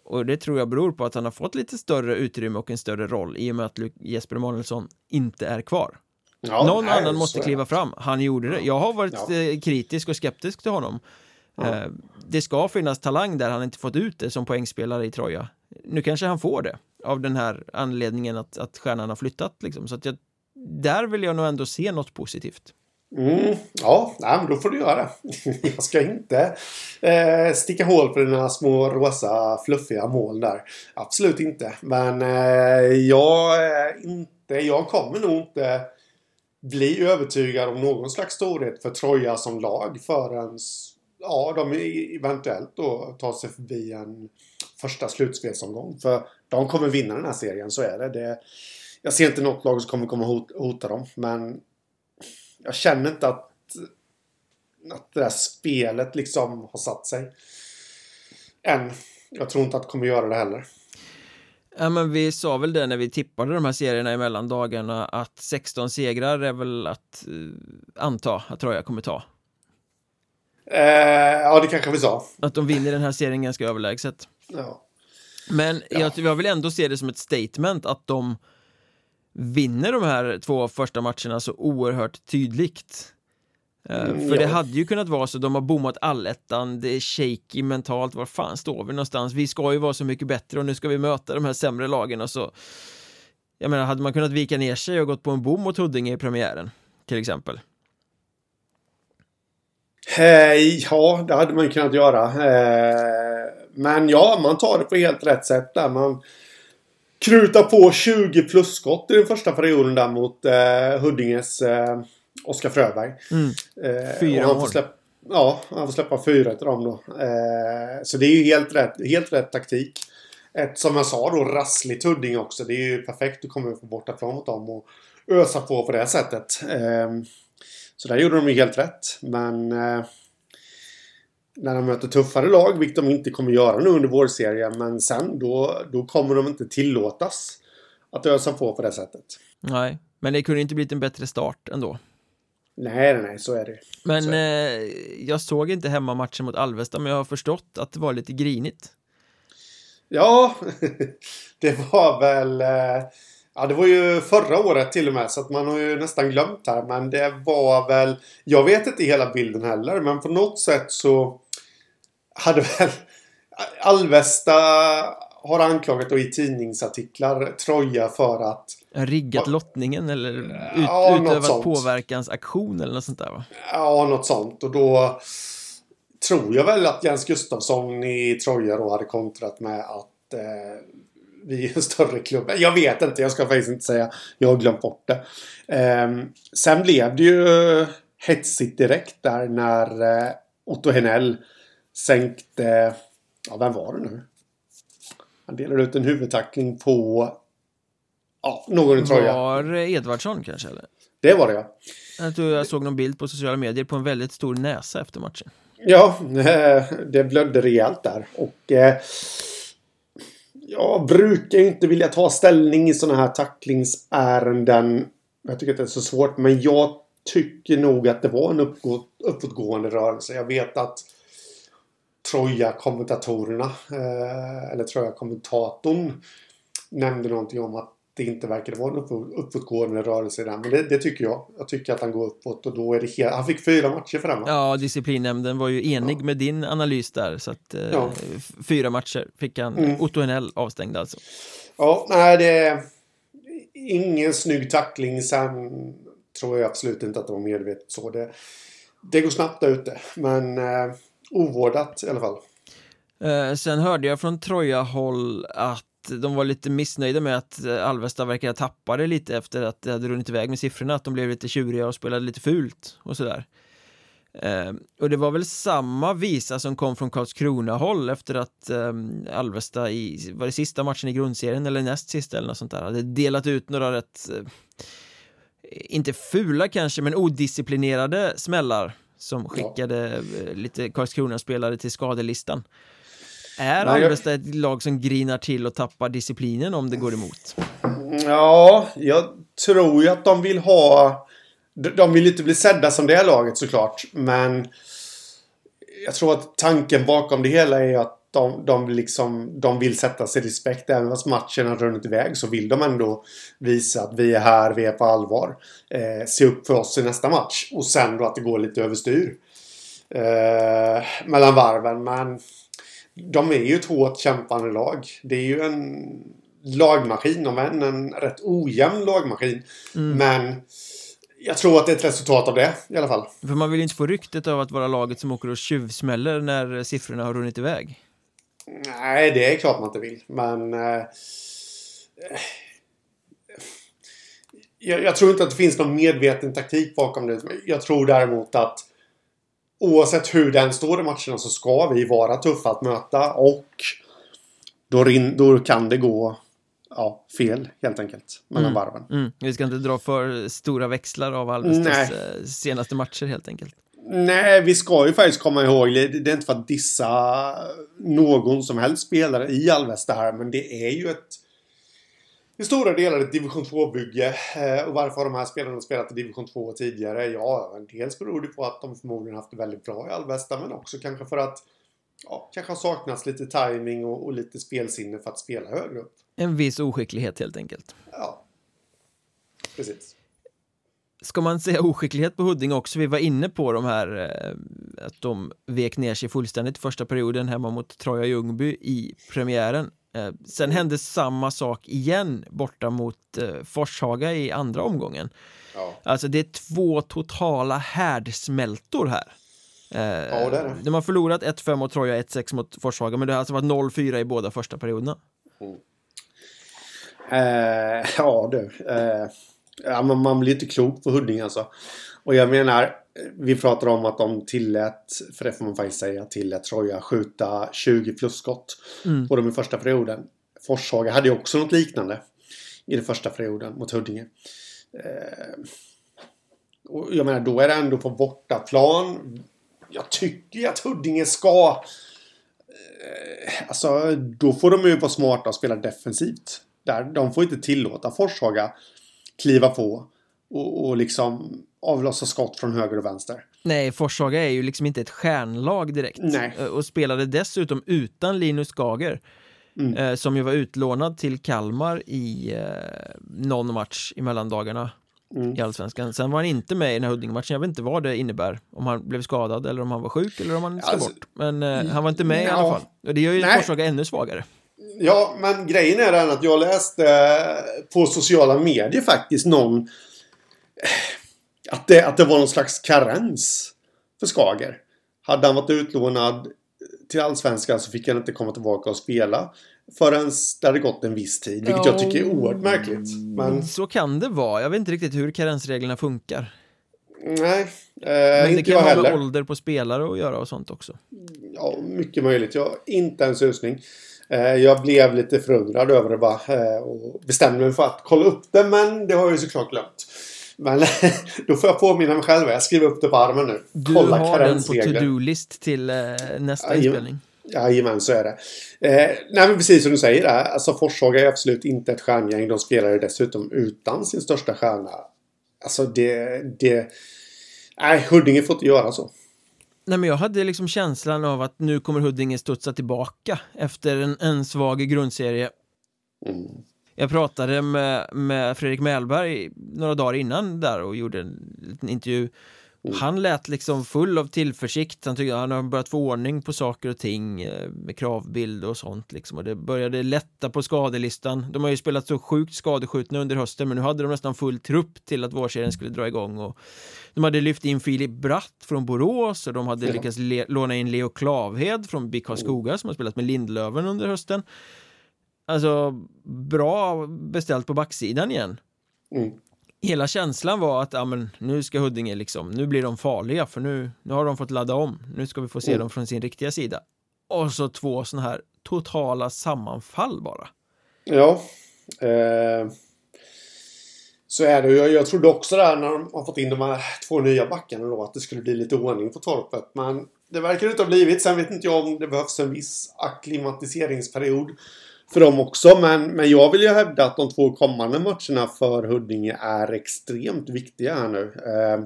Och det tror jag beror på att han har fått lite större utrymme och en större roll i och med att Jesper Emanuelsson inte är kvar. Ja, Någon nej, annan måste kliva fram. Han gjorde det. Jag har varit Ja. eh, kritisk och skeptisk till honom. Ja. Eh, Det ska finnas talang där, han inte fått ut det som poängspelare i Troja. Nu kanske han får det, av den här anledningen att, att stjärnan har flyttat liksom. Så att jag, där vill jag nog ändå se något positivt. Mm, ja, nej, men då får du göra det. Jag ska inte eh, sticka hål på dina små rosa fluffiga mål där. Absolut inte. Men eh, jag, är inte, jag kommer nog inte bli övertygad om någon slags storhet för Troja som lag förrän ja, de eventuellt då tar sig förbi en första slutspelsomgång. För de kommer vinna den här serien, så är det. det jag ser inte något lag som kommer komma hot, hota dem. Men jag känner inte att, att det där spelet liksom har satt sig. Än. Jag tror inte att det kommer göra det heller. Ja men vi sa väl det när vi tippade de här serierna emellan dagarna att 16 segrar är väl att uh, anta att Troja kommer ta. Eh, ja det kanske vi sa. Att de vinner den här serien ganska överlägset. Ja. Men ja. jag, jag vill ändå se det som ett statement att de vinner de här två första matcherna så oerhört tydligt. Eh, mm, för ja. det hade ju kunnat vara så, de har bommat allettan, det är shaky mentalt, var fan står vi någonstans? Vi ska ju vara så mycket bättre och nu ska vi möta de här sämre lagen och så Jag menar, hade man kunnat vika ner sig och gått på en bom mot Huddinge i premiären till exempel? Ja, det hade man kunnat göra. Eh, men ja, man tar det på helt rätt sätt där. Man krutar på 20 plusskott i den första perioden där mot eh, Huddinges eh, Oskar Fröberg. Mm. Fyra mål. Ja, han får släppa fyra till dem då. Eh, så det är ju helt rätt, helt rätt taktik. Ett, som jag sa då, rassligt Huddinge också. Det är ju perfekt att komma på bortaplan mot dem och ösa på på det sättet. Eh, så där gjorde de ju helt rätt. Men eh, när de möter tuffare lag, vilket de inte kommer göra nu under vårserien, men sen då, då kommer de inte tillåtas att ösa på på det sättet. Nej, men det kunde inte blivit en bättre start ändå. Nej, nej, nej, så är det. Men är det. Eh, jag såg inte hemmamatchen mot Alvesta, men jag har förstått att det var lite grinigt. Ja, det var väl... Eh, ja, det var ju förra året till och med, så att man har ju nästan glömt här. Men det var väl... Jag vet inte hela bilden heller, men på något sätt så hade väl Alvesta har anklagat då i tidningsartiklar Troja för att riggat lottningen eller ut, ja, utövat påverkansaktion eller något sånt där va? Ja, något sånt och då tror jag väl att Jens Gustafsson i Troja då hade kontrat med att eh, vi är en större klubb. Jag vet inte, jag ska faktiskt inte säga. Jag har glömt bort det. Eh, sen blev det ju hetsigt direkt där när eh, Otto Henell sänkte... Ja, vem var det nu? Han delade ut en huvudtackling på Ja, någon i Troja. Var Edvardsson kanske eller? Det var det ja. Jag tror jag såg någon bild på sociala medier på en väldigt stor näsa efter matchen. Ja, eh, det blödde rejält där. Och eh, jag brukar ju inte vilja ta ställning i sådana här tacklingsärenden. Jag tycker att det är så svårt. Men jag tycker nog att det var en uppgå, uppåtgående rörelse. Jag vet att Troja-kommentatorerna, eh, eller Troja-kommentatorn, nämnde någonting om att det inte verkade vara en uppåtgående rörelse i den. Men det, det, tycker jag. Jag tycker att han går uppåt och då är det helt... Han fick fyra matcher för den va? Ja, disciplinnämnden var ju enig ja. med din analys där. Så att eh, ja. fyra matcher fick han. Mm. Otto Henell avstängd alltså. Ja, nej det ingen snygg tackling. Sen tror jag absolut inte att det var medvetet så. Det, det går snabbt där ute. Men eh, ovårdat i alla fall. Eh, sen hörde jag från Troja-håll att de var lite missnöjda med att eh, Alvesta verkar tappa det lite efter att det hade runnit iväg med siffrorna, att de blev lite tjuriga och spelade lite fult och sådär. Eh, och det var väl samma visa som kom från Karlskrona-håll efter att eh, Alvesta i, var det sista matchen i grundserien eller näst sista eller något sånt där, hade delat ut några rätt, eh, inte fula kanske, men odisciplinerade smällar som skickade eh, lite Karlskrona-spelare till skadelistan. Är Nej, Alvesta ett lag som grinar till och tappar disciplinen om det går emot? Ja, jag tror ju att de vill ha... De vill inte bli sedda som det laget såklart. Men jag tror att tanken bakom det hela är att de, de, liksom, de vill sätta sig respekt. Även fast matchen har runnit iväg så vill de ändå visa att vi är här, vi är på allvar. Eh, se upp för oss i nästa match. Och sen då att det går lite överstyr. Eh, mellan varven. Men de är ju ett hårt kämpande lag. Det är ju en lagmaskin, om än en rätt ojämn lagmaskin. Mm. Men jag tror att det är ett resultat av det i alla fall. För man vill ju inte få ryktet av att vara laget som åker och tjuvsmäller när siffrorna har runnit iväg. Nej, det är klart man inte vill. Men... Eh, jag, jag, tror inte att det finns någon medveten taktik bakom det. Jag tror däremot att oavsett hur den står i matcherna så ska vi vara tuffa att möta och då, då kan det gå ja, fel helt enkelt mellan Mm. varven. Mm. Vi ska inte dra för stora växlar av Alvestas eh, senaste matcher helt enkelt. Nej, vi ska ju faktiskt komma ihåg, det det är inte för att dissa någon som helst spelare i Alvesta här, men det är ju ett i stora delar ett division 2-bygge. Eh, och varför har de här spelarna spelat i division 2 tidigare? Ja, dels beror det på att de förmodligen haft det väldigt bra i Alvesta, men också kanske för att ja, kanske har saknats lite timing och, och lite spelsinne för att spela högre upp. En viss oskicklighet helt enkelt. Ja, precis. Ska man säga oskicklighet på Huddinge också? Vi var inne på de här eh, att de vek ner sig fullständigt första perioden hemma mot Troja Ljungby i premiären. Eh, sen hände samma sak igen borta mot eh, Forshaga i andra omgången. Ja. Alltså det är två totala härdsmältor här. Eh, Ja, det är det. De har förlorat 1-5 mot Troja, 1-6 mot Forshaga, men det har alltså varit 0-4 i båda första perioderna. Eh, ja du. Eh, ja, man, man blir inte klok på Huddinge alltså. Och jag menar, vi pratar om att de tillät, för det får man faktiskt säga, tillät Troja skjuta 20 plus skott Mm. på dem i första perioden. Forshaga hade ju också något liknande i den första perioden mot Huddinge. Eh, och jag menar, då är det ändå på bortaplan. Jag tycker ju att Huddinge ska... Eh, alltså, då får de ju vara smarta och spela defensivt. Där, de får inte tillåta Forshaga kliva på och, och liksom avlossa skott från höger och vänster. Nej, Forshaga är ju liksom inte ett stjärnlag direkt. Nej. Eh, Och spelade dessutom utan Linus Gager. Mm. eh, Som ju var utlånad till Kalmar i eh, någon match i mellandagarna Mm. i Allsvenskan. Sen var han inte med i den här Huddinge-matchen. Jag vet inte vad det innebär. Om han blev skadad eller om han var sjuk eller om han ska Alltså, bort. Men eh, han var inte med i alla fall. Och det gör ju. Forshaga ännu svagare. Ja, men grejen är den att jag läste på sociala medier faktiskt någon... Att det, att det var någon slags karens för Skager. Hade han varit utlånad till Allsvenskan så fick han inte komma tillbaka och spela förrän det hade gått en viss tid. Vilket jag tycker är oerhört märkligt. Men Så kan det vara. Jag vet inte riktigt hur karensreglerna funkar. nej, eh, Men det kan ha med heller. ålder på spelare att göra och sånt också. Ja, mycket möjligt. Jag har inte en susning. Eh, Jag blev lite förundrad över det bara eh, och bestämde mig för att kolla upp det men det har jag ju såklart glömt. Men då får jag påminna mig själv. Jag skriver upp det på armen nu. Du Kolla har den på to-do-list till eh, nästa Jajamän. inspelning. Jajamän, så är det. Eh, nej, men precis som du säger. Där, alltså Forshaga är absolut inte ett stjärngäng. De spelar dessutom utan sin största stjärna. Alltså det... det nej, Huddinge får inte göra så. Nej men jag hade liksom känslan av att nu kommer Huddinge studsa tillbaka efter en, en svag grundserie. Mm. Jag pratade med, med Fredrik Mellberg några dagar innan där och gjorde en liten intervju. Han lät liksom full av tillförsikt. Han tyckte han har börjat få ordning på saker och ting eh, med kravbild och sånt liksom. Och det började lätta på skadelistan. De har ju spelat så sjukt skadeskjutna under hösten men nu hade de nästan full trupp till att vårserien skulle dra igång. Och de hade lyft in Filip Bratt från Borås och de hade Ja. lyckats låna in Leo Klavhed från BIK Karlskoga som har spelat med Lindlöven under hösten. Alltså bra beställt på backsidan igen. Mm. Hela känslan var att ja, men, nu ska Huddinge liksom, nu blir de farliga för nu, nu har de fått ladda om. Nu ska vi få se Mm. dem från sin riktiga sida. Och så två sådana här totala sammanfall bara. Ja. Eh, så är det. Jag, jag trodde också där när de har fått in de här två nya backarna då att det skulle bli lite ordning på torpet. Men det verkar inte ha blivit. Sen vet inte jag om det behövs en viss akklimatiseringsperiod för dem också. Men, men jag vill ju hävda att de två kommande matcherna för Huddinge är extremt viktiga här nu. Eh,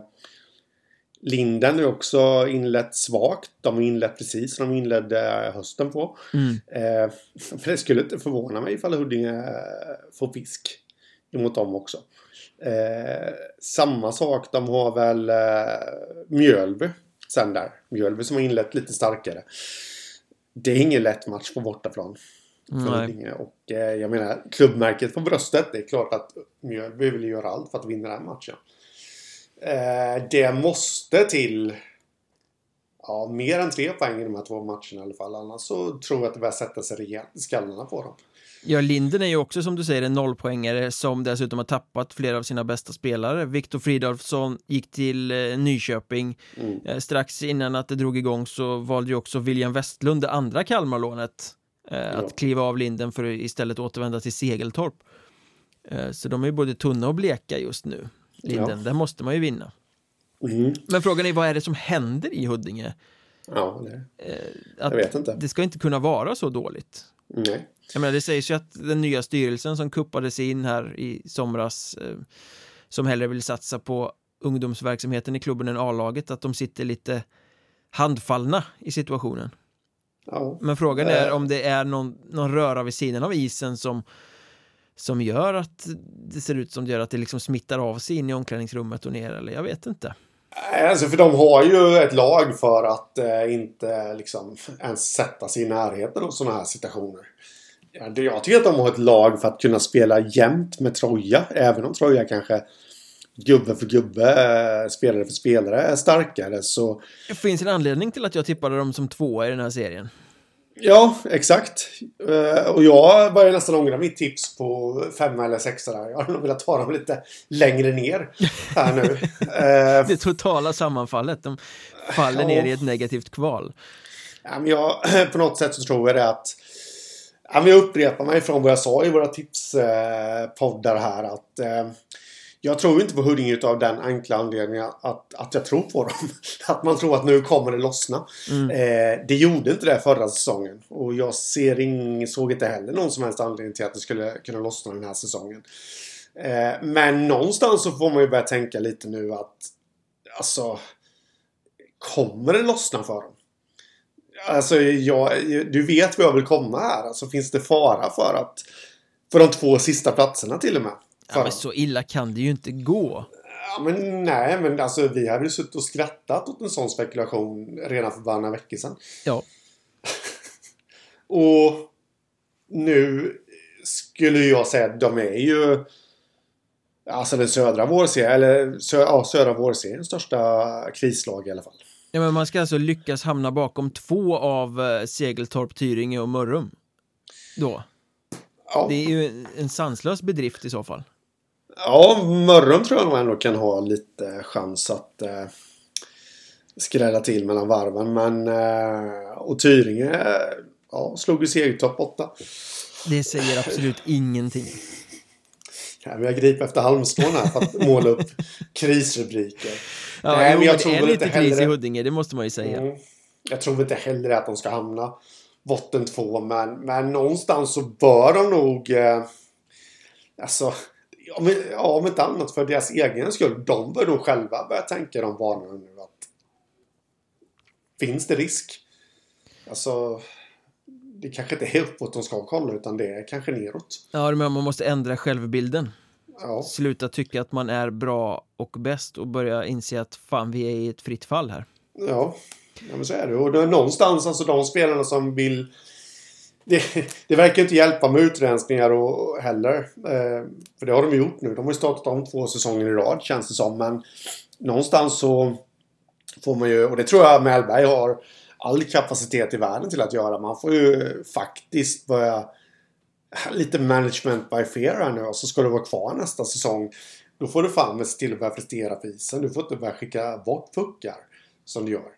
Linden är också inlett svagt. De har inlett precis som de inledde hösten på. Mm. Eh, för det skulle inte förvåna mig ifall Huddinge eh, får fisk emot dem också. Eh, samma sak, de har väl eh, Mjölby sen där. Mjölby som har inlett lite starkare. Det är ingen lätt match på bortaplan. Huddinge. Och eh, jag menar, klubbmärket på bröstet. Det är klart att Mjölby vill göra allt för att vinna den matchen. Eh, det måste till ja, mer än tre poäng i de här två matcherna i alla fall. Annars så tror jag att det börjar sätta sig rejält i skallarna på dem. Ja, Linden är ju också som du säger en nollpoängare som dessutom har tappat flera av sina bästa spelare. Viktor Fridolfsson gick till eh, Nyköping. Mm. Eh, strax innan att det drog igång så valde ju också William Westlund, det andra Kalmarlånet, eh, att kliva av linden för att istället återvända till Segeltorp. Eh, så de är både tunna och bleka just nu. Linden, ja. där måste man ju vinna. Mm. Men frågan är vad är det som händer i Huddinge? Ja, det, eh, jag vet inte. Det ska inte kunna vara så dåligt. Nej. Jag menar, det sägs ju att den nya styrelsen som kuppades in här i somras som hellre vill satsa på ungdomsverksamheten i klubben än A-laget, att de sitter lite handfallna i situationen. Ja. Men frågan är om det är någon, någon röra vid sidan av isen som som gör att det ser ut som det gör att det liksom smittar av sig in i omklädningsrummet och ner eller jag vet inte. Alltså för de har ju ett lag för att eh, inte liksom ens sätta sig i närheten av sådana här situationer. Jag tycker att de har ett lag för att kunna spela jämnt med Troja. Även om Troja kanske gubbe för gubbe, eh, spelare för spelare är starkare så... Det finns en anledning till att jag tippade dem som tvåa i den här serien. Ja, exakt. Eh, och jag börjar nästan ångra mitt tips på femma eller sexa där. Jag hade nog velat ta dem lite längre ner här nu. Eh, det totala sammanfallet. De faller ja. ner i ett negativt kval. Ja, men jag, på något sätt så tror jag det att Ja, men jag upprepar mig från vad jag sa i våra tipspoddar här att jag tror inte på Huddinge av den enkla anledningen att, att jag tror på dem. Att man tror att nu kommer det lossna. Mm. Eh, det gjorde inte det förra säsongen. Och jag ser ing, såg inte heller någon som helst anledning till att det skulle kunna lossna den här säsongen. Eh, men någonstans så får man ju börja tänka lite nu att alltså kommer det lossna för dem? Alltså, jag, du vet vad jag vill komma här. Alltså, finns det fara för att för de två sista platserna till och med? Ja, men så illa kan det ju inte gå. Ja, men nej, men alltså vi hade ju suttit och skrattat åt en sån spekulation redan för bara några veckor sedan. Ja. och nu skulle jag säga att de är ju Alltså den södra vårserien, eller sö, ja, södra vårseriens största krislag i alla fall. Ja, men man ska alltså lyckas hamna bakom två av eh, Segeltorp, Tyringe och Mörrum. Då. Ja. Det är ju en sanslös bedrift i så fall. Ja, Mörrum tror jag nog ändå kan ha lite chans att eh, skrälla till mellan varven. Men, eh, och Tyringe ja, slog ju segertopp 8. Det säger absolut ingenting. Ja, men jag griper efter halmstrån här för att måla upp krisrubriker. Ja, Nej, jo, men jag tror det är lite kris i Huddinge, det måste man ju säga. Mm, jag tror inte heller att de ska hamna botten två, men, men någonstans så bör de nog... Eh, alltså, om, ja, om inte annat för deras egen skull. De bör nog själva börja tänka de banorna nu att finns det risk? Alltså det kanske inte är uppåt de ska kolla utan det är kanske neråt. Ja, men man måste ändra självbilden. Ja. Sluta tycka att man är bra och bäst och börja inse att fan, vi är i ett fritt fall här. Ja, ja men så är det. Och det är någonstans, alltså de spelarna som vill det, det, verkar inte hjälpa med utrensningar och, heller. Eh, för det har de gjort nu. De har ju startat om två säsonger i rad känns det som. Men någonstans så får man ju, och det tror jag Mellberg har all kapacitet i världen till att göra. Man får ju faktiskt börja lite management by fear här nu och så ska du vara kvar nästa säsong. Då får du fan med se till att börja prestera på isen. Du får inte börja skicka bort puckar som du gör.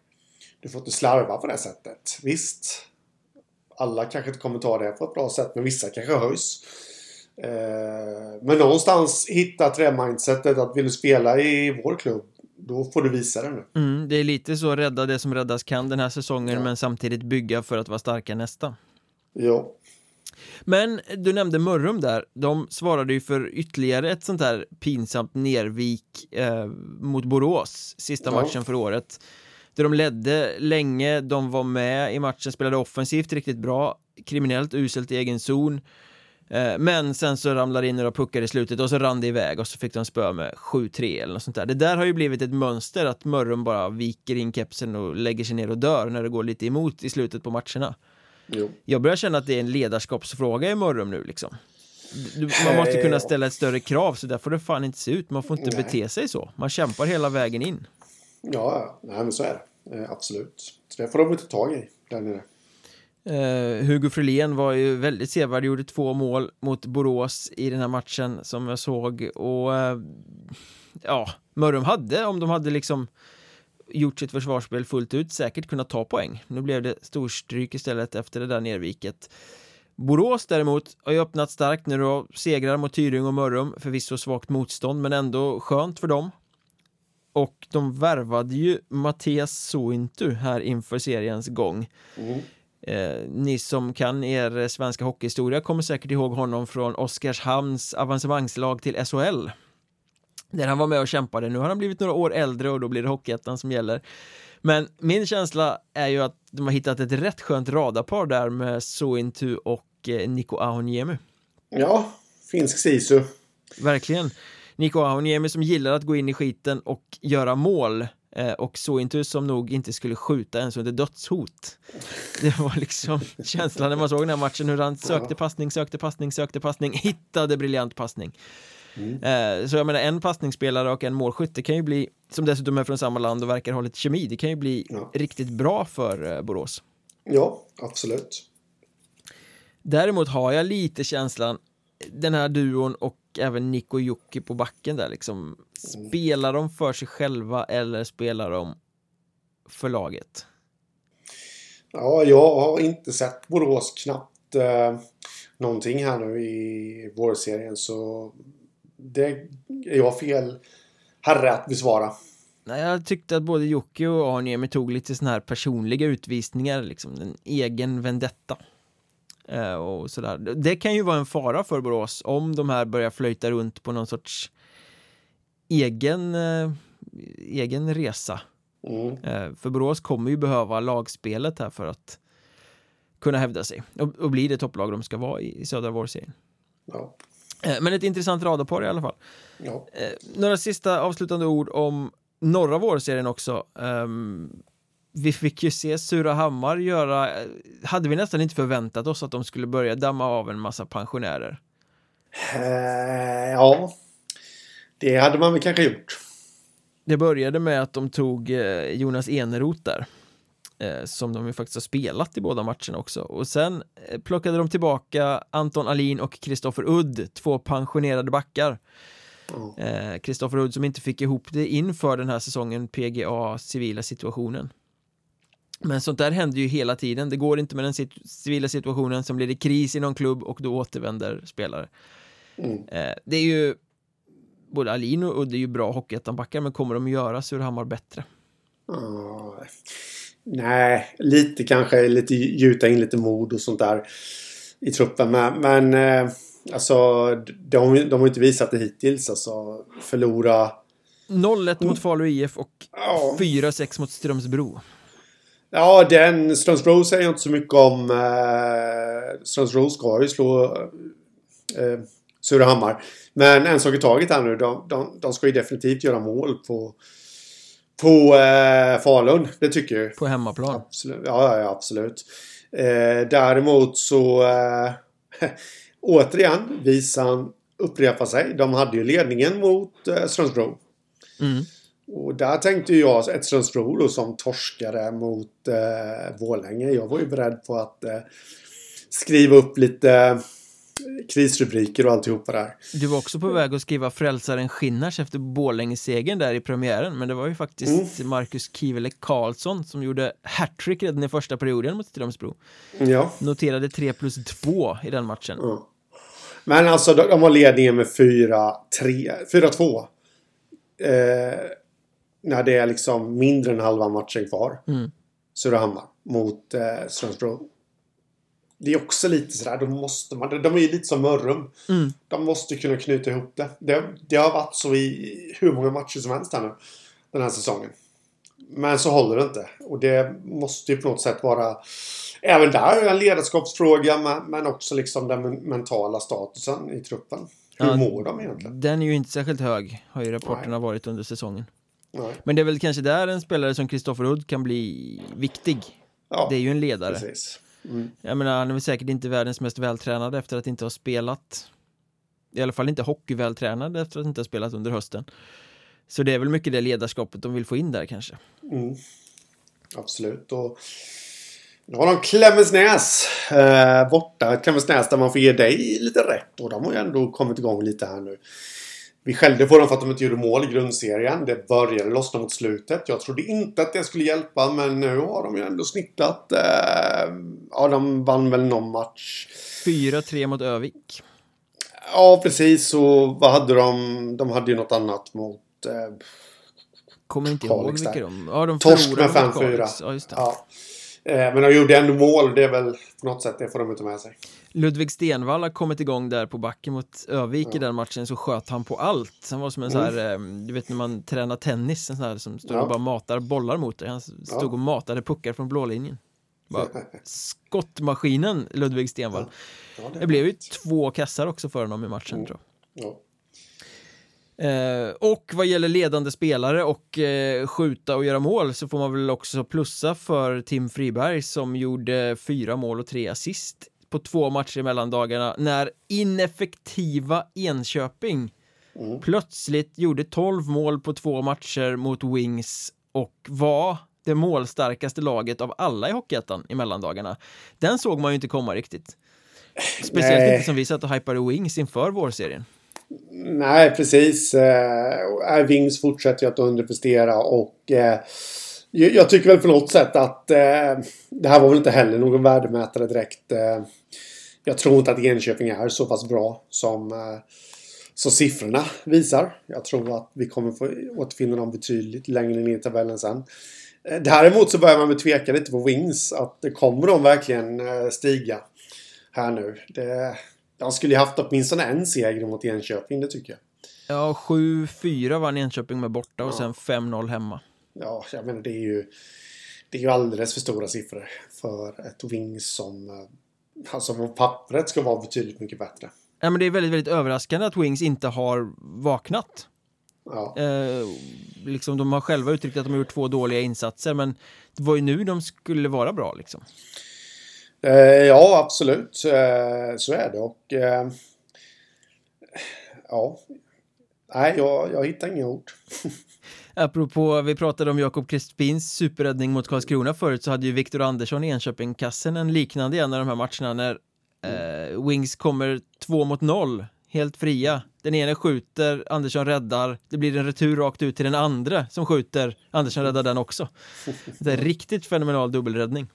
Du får inte slarva på det sättet. Visst, alla kanske inte kommer ta det på ett bra sätt, men vissa kanske höjs. Eh, men någonstans hitta det mindsetet att vill du spela i vår klubb, då får du visa det nu. Mm, det är lite så rädda det som räddas kan den här säsongen, ja. men samtidigt bygga för att vara starka nästa. Ja. Men du nämnde Mörrum där, de svarade ju för ytterligare ett sånt här pinsamt nervik eh, mot Borås, sista ja. matchen för året. Där de ledde länge, de var med i matchen, spelade offensivt riktigt bra, kriminellt uselt i egen zon. Eh, men sen så ramlade in några puckar i slutet och så rann det iväg och så fick de spö med 7-3 eller något sånt där. Det där har ju blivit ett mönster att Mörrum bara viker in kepsen och lägger sig ner och dör när det går lite emot i slutet på matcherna. Jo. Jag börjar känna att det är en ledarskapsfråga i Mörrum nu liksom. man måste kunna ställa ett större krav så där får det fan inte se ut. Man får inte Nej. bete sig så. Man kämpar hela vägen in. Ja, nej, men så är det. Eh, absolut. Så det får de inte tag i där nere. Eh, Hugo Frölén var ju väldigt sevärd, gjorde två mål mot Borås i den här matchen som jag såg och eh, ja, Mörrum hade, om de hade liksom gjort sitt försvarsspel fullt ut säkert kunnat ta poäng. Nu blev det storstryk istället efter det där nerviket. Borås däremot har ju öppnat starkt nu då, segrar mot Tyring och Mörrum, förvisso svagt motstånd men ändå skönt för dem. Och de värvade ju Mattias Sointu här inför seriens gång. Mm. Eh, ni som kan er svenska hockeyhistoria kommer säkert ihåg honom från Oskarshamns avancemangslag till SHL. Där han var med och kämpade. Nu har han blivit några år äldre och då blir det Hockeyettan som gäller. Men min känsla är ju att de har hittat ett rätt skönt radarpar där med Sointu och eh, Niko Ahoniemi. Ja, finsk sisu. Verkligen. Niko Ahoniemi som gillar att gå in i skiten och göra mål eh, och Sointu som nog inte skulle skjuta ens under dödshot. Det var liksom känslan när man såg den här matchen hur han sökte passning, sökte passning, sökte passning, hittade briljant passning. Mm. Så jag menar en passningsspelare och en målskytte kan ju bli, som dessutom är från samma land och verkar ha lite kemi, det kan ju bli ja. riktigt bra för eh, Borås. Ja, absolut. Däremot har jag lite känslan, den här duon och även Nick och Jocke på backen där liksom, mm. spelar de för sig själva eller spelar de för laget? Ja, jag har inte sett Borås knappt eh, någonting här nu i vårserien så det är jag fel herre att besvara. Nej, jag tyckte att både Jocke och Arniemi tog lite sådana här personliga utvisningar, liksom en egen vendetta. Eh, och sådär. Det kan ju vara en fara för Borås om de här börjar flöjta runt på någon sorts egen, eh, egen resa. Mm. Eh, för Borås kommer ju behöva lagspelet här för att kunna hävda sig och, och bli det topplag de ska vara i, i södra vårserien. Ja. Men ett intressant radarpar i alla fall. Ja. Några sista avslutande ord om norra vårserien också. Um, vi fick ju se Surahammar göra, eh, hade vi nästan inte förväntat oss att de skulle börja damma av en massa pensionärer? Uh, ja, det hade man väl kanske gjort. Det började med att de tog Jonas Eneroth där eh, som de ju faktiskt har spelat i båda matcherna också. Och sen eh, plockade de tillbaka Anton Alin och Kristoffer Udd, två pensionerade backar. Kristoffer eh, Udd som inte fick ihop det inför den här säsongen, PGA civila situationen. Men sånt där händer ju hela tiden. Det går inte med den civila situationen som blir det kris i någon klubb och då återvänder spelare. Mm. Eh, det är ju både Alin och Udd är ju bra hockeyettanbackar men kommer de att göra Surahammar bättre? Mm. Nej, lite kanske lite gjuta in lite mod och sånt där i truppen. Men, men eh, alltså de, de har inte visat det hittills. Alltså förlora... 0-1 mot Falu IF och ja. 4-6 mot Strömsbro. Ja, den Strömsbro säger jag inte så mycket om. Eh, Strömsbro ska ju slå eh, Surahammar. Men en sak i taget här nu. De, de, de ska ju definitivt göra mål på på eh, Falun, det tycker jag. På hemmaplan? Absolut. Ja, ja, absolut. Eh, däremot så... Eh, återigen, visan upprepar sig. De hade ju ledningen mot eh, Strömsbro. Mm. Och där tänkte jag ett Strömsbro som torskade mot eh, Vålänge. Jag var ju beredd på att eh, skriva upp lite krisrubriker och alltihopa där. Du var också på väg att skriva Frälsaren Skinnars efter Borlänge-segern där i premiären men det var ju faktiskt mm. Marcus Kivele Karlsson som gjorde hattrick redan i första perioden mot Strömsbro. Ja. Noterade 3 plus 2 i den matchen. Mm. Men alltså de har ledningen med 4-3, 4-2. Eh, när det är liksom mindre än halva matchen kvar. Mm. Surahammar mot eh, Strömsbro det är också lite sådär, då måste man, de är ju lite som Mörrum. Mm. De måste kunna knyta ihop det. det. Det har varit så i hur många matcher som helst här nu. Den här säsongen. Men så håller det inte. Och det måste ju på något sätt vara även där en ledarskapsfråga men också liksom den mentala statusen i truppen. Hur ja, mår de egentligen? Den är ju inte särskilt hög, har ju rapporterna Nej. varit under säsongen. Nej. Men det är väl kanske där en spelare som Kristoffer Udd kan bli viktig. Ja, det är ju en ledare. Precis. Mm. Jag menar, han är väl säkert inte världens mest vältränade efter att inte ha spelat i alla fall inte hockeyvältränad efter att inte ha spelat under hösten. Så det är väl mycket det ledarskapet de vill få in där kanske. Mm. Absolut. Och nu har de Klemensnäs eh, borta. Klemensnäs där man får ge dig lite rätt. Och de har ju ändå kommit igång lite här nu. Vi skällde på dem för att de inte gjorde mål i grundserien. Det började lossna mot slutet. Jag trodde inte att det skulle hjälpa, men nu har de ju ändå snittat. Eh, ja, de vann väl någon match. 4-3 mot Övik. Ja, precis. Och vad hade de? De hade ju något annat mot... Eh, Kommer inte ihåg vilka de... Ja, de Torsk med förlorade mot 5-4. Kalix. Ja, just det. Ja. Eh, men de gjorde ändå mål. Det är väl på något sätt, det får de inte med sig. Ludvig Stenvall har kommit igång där på backen mot Övik i den matchen så sköt han på allt. Han var som en sån här, eh, du vet när man tränar tennis, en sån här som står Mm. Ja. och bara matar bollar mot dig. Han stod Ja. och matade puckar från blålinjen. Bara, skottmaskinen Ludvig Stenvall. Ja, Det blev ju två kassar också för honom i matchen Mm. tror jag. Ja. Eh, och vad gäller ledande spelare och eh, skjuta och göra mål så får man väl också plussa för Tim Friberg som gjorde fyra mål och tre assist på två matcher i mellandagarna när ineffektiva Enköping Mm. plötsligt gjorde 12 mål på två matcher mot Wings och var det målstarkaste laget av alla i Hockeyettan i mellandagarna. Den såg man ju inte komma riktigt. Speciellt Nej. inte som vi satt och hypade Wings inför vårserien. Nej, precis. Eh, Wings fortsätter ju att underprestera och eh, jag tycker väl på något sätt att eh, det här var väl inte heller någon värdemätare direkt. Eh, jag tror inte att Enköping är så pass bra som, eh, som siffrorna visar. Jag tror att vi kommer få återfinna dem betydligt längre ner i tabellen sen. Eh, Däremot så börjar man väl tveka lite på Wings. Att det kommer de verkligen eh, stiga här nu? Det, de skulle ju haft åtminstone en seger mot Enköping, det tycker jag. Ja, 7-4 vann Enköping med borta och Ja. sen 5-0 hemma. Ja, jag menar det är ju... Det är ju alldeles för stora siffror för ett Wings som... Alltså på pappret ska vara betydligt mycket bättre. Ja, men det är väldigt, väldigt överraskande att Wings inte har vaknat. Ja, Eh, liksom, de har själva uttryckt att de har gjort två dåliga insatser, men det var ju nu de skulle vara bra liksom. eh, ja absolut. Eh, så är det. Och... Eh, ja. Nej, jag, jag hittar inga ord. Apropå, vi pratade om Jakob Crispins superräddning mot Karlskrona förut så hade ju Viktor Andersson i Enköping-kassen en liknande i en av de här matcherna när eh, Wings kommer två mot noll, helt fria. Den ene skjuter, Andersson räddar, det blir en retur rakt ut till den andra som skjuter, Andersson räddar den också. Det är en riktigt fenomenal dubbelräddning.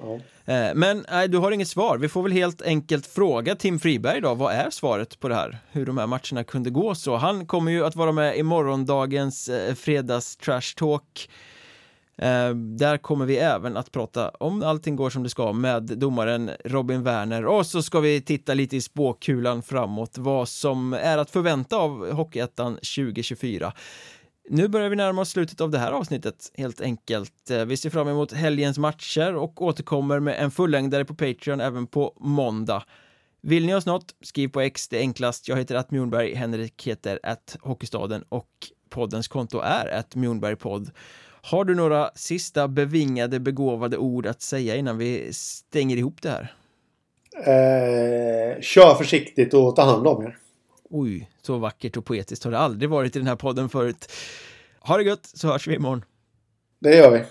Ja. Eh, men nej, du har inget svar. Vi får väl helt enkelt fråga Tim Friberg då. Vad är svaret på det här? Hur de här matcherna kunde gå så. Han kommer ju att vara med i morgondagens eh, fredags trash talk. Eh, där kommer vi även att prata om allting går som det ska med domaren Robin Werner och så ska vi titta lite i spåkulan framåt vad som är att förvänta av Hockeyettan 2024. Nu börjar vi närma oss slutet av det här avsnittet helt enkelt. Eh, vi ser fram emot helgens matcher och återkommer med en fullängdare på Patreon även på måndag. Vill ni oss något? Skriv på X, det är enklast. Jag heter att Mjornberg, Henrik heter att Hockeystaden och poddens konto är att Mjornbergpodd. Har du några sista bevingade, begåvade ord att säga innan vi stänger ihop det här? Eh, kör försiktigt och ta hand om er. Oj, så vackert och poetiskt har det aldrig varit i den här podden förut. Ha det gött, så hörs vi imorgon. Det gör vi.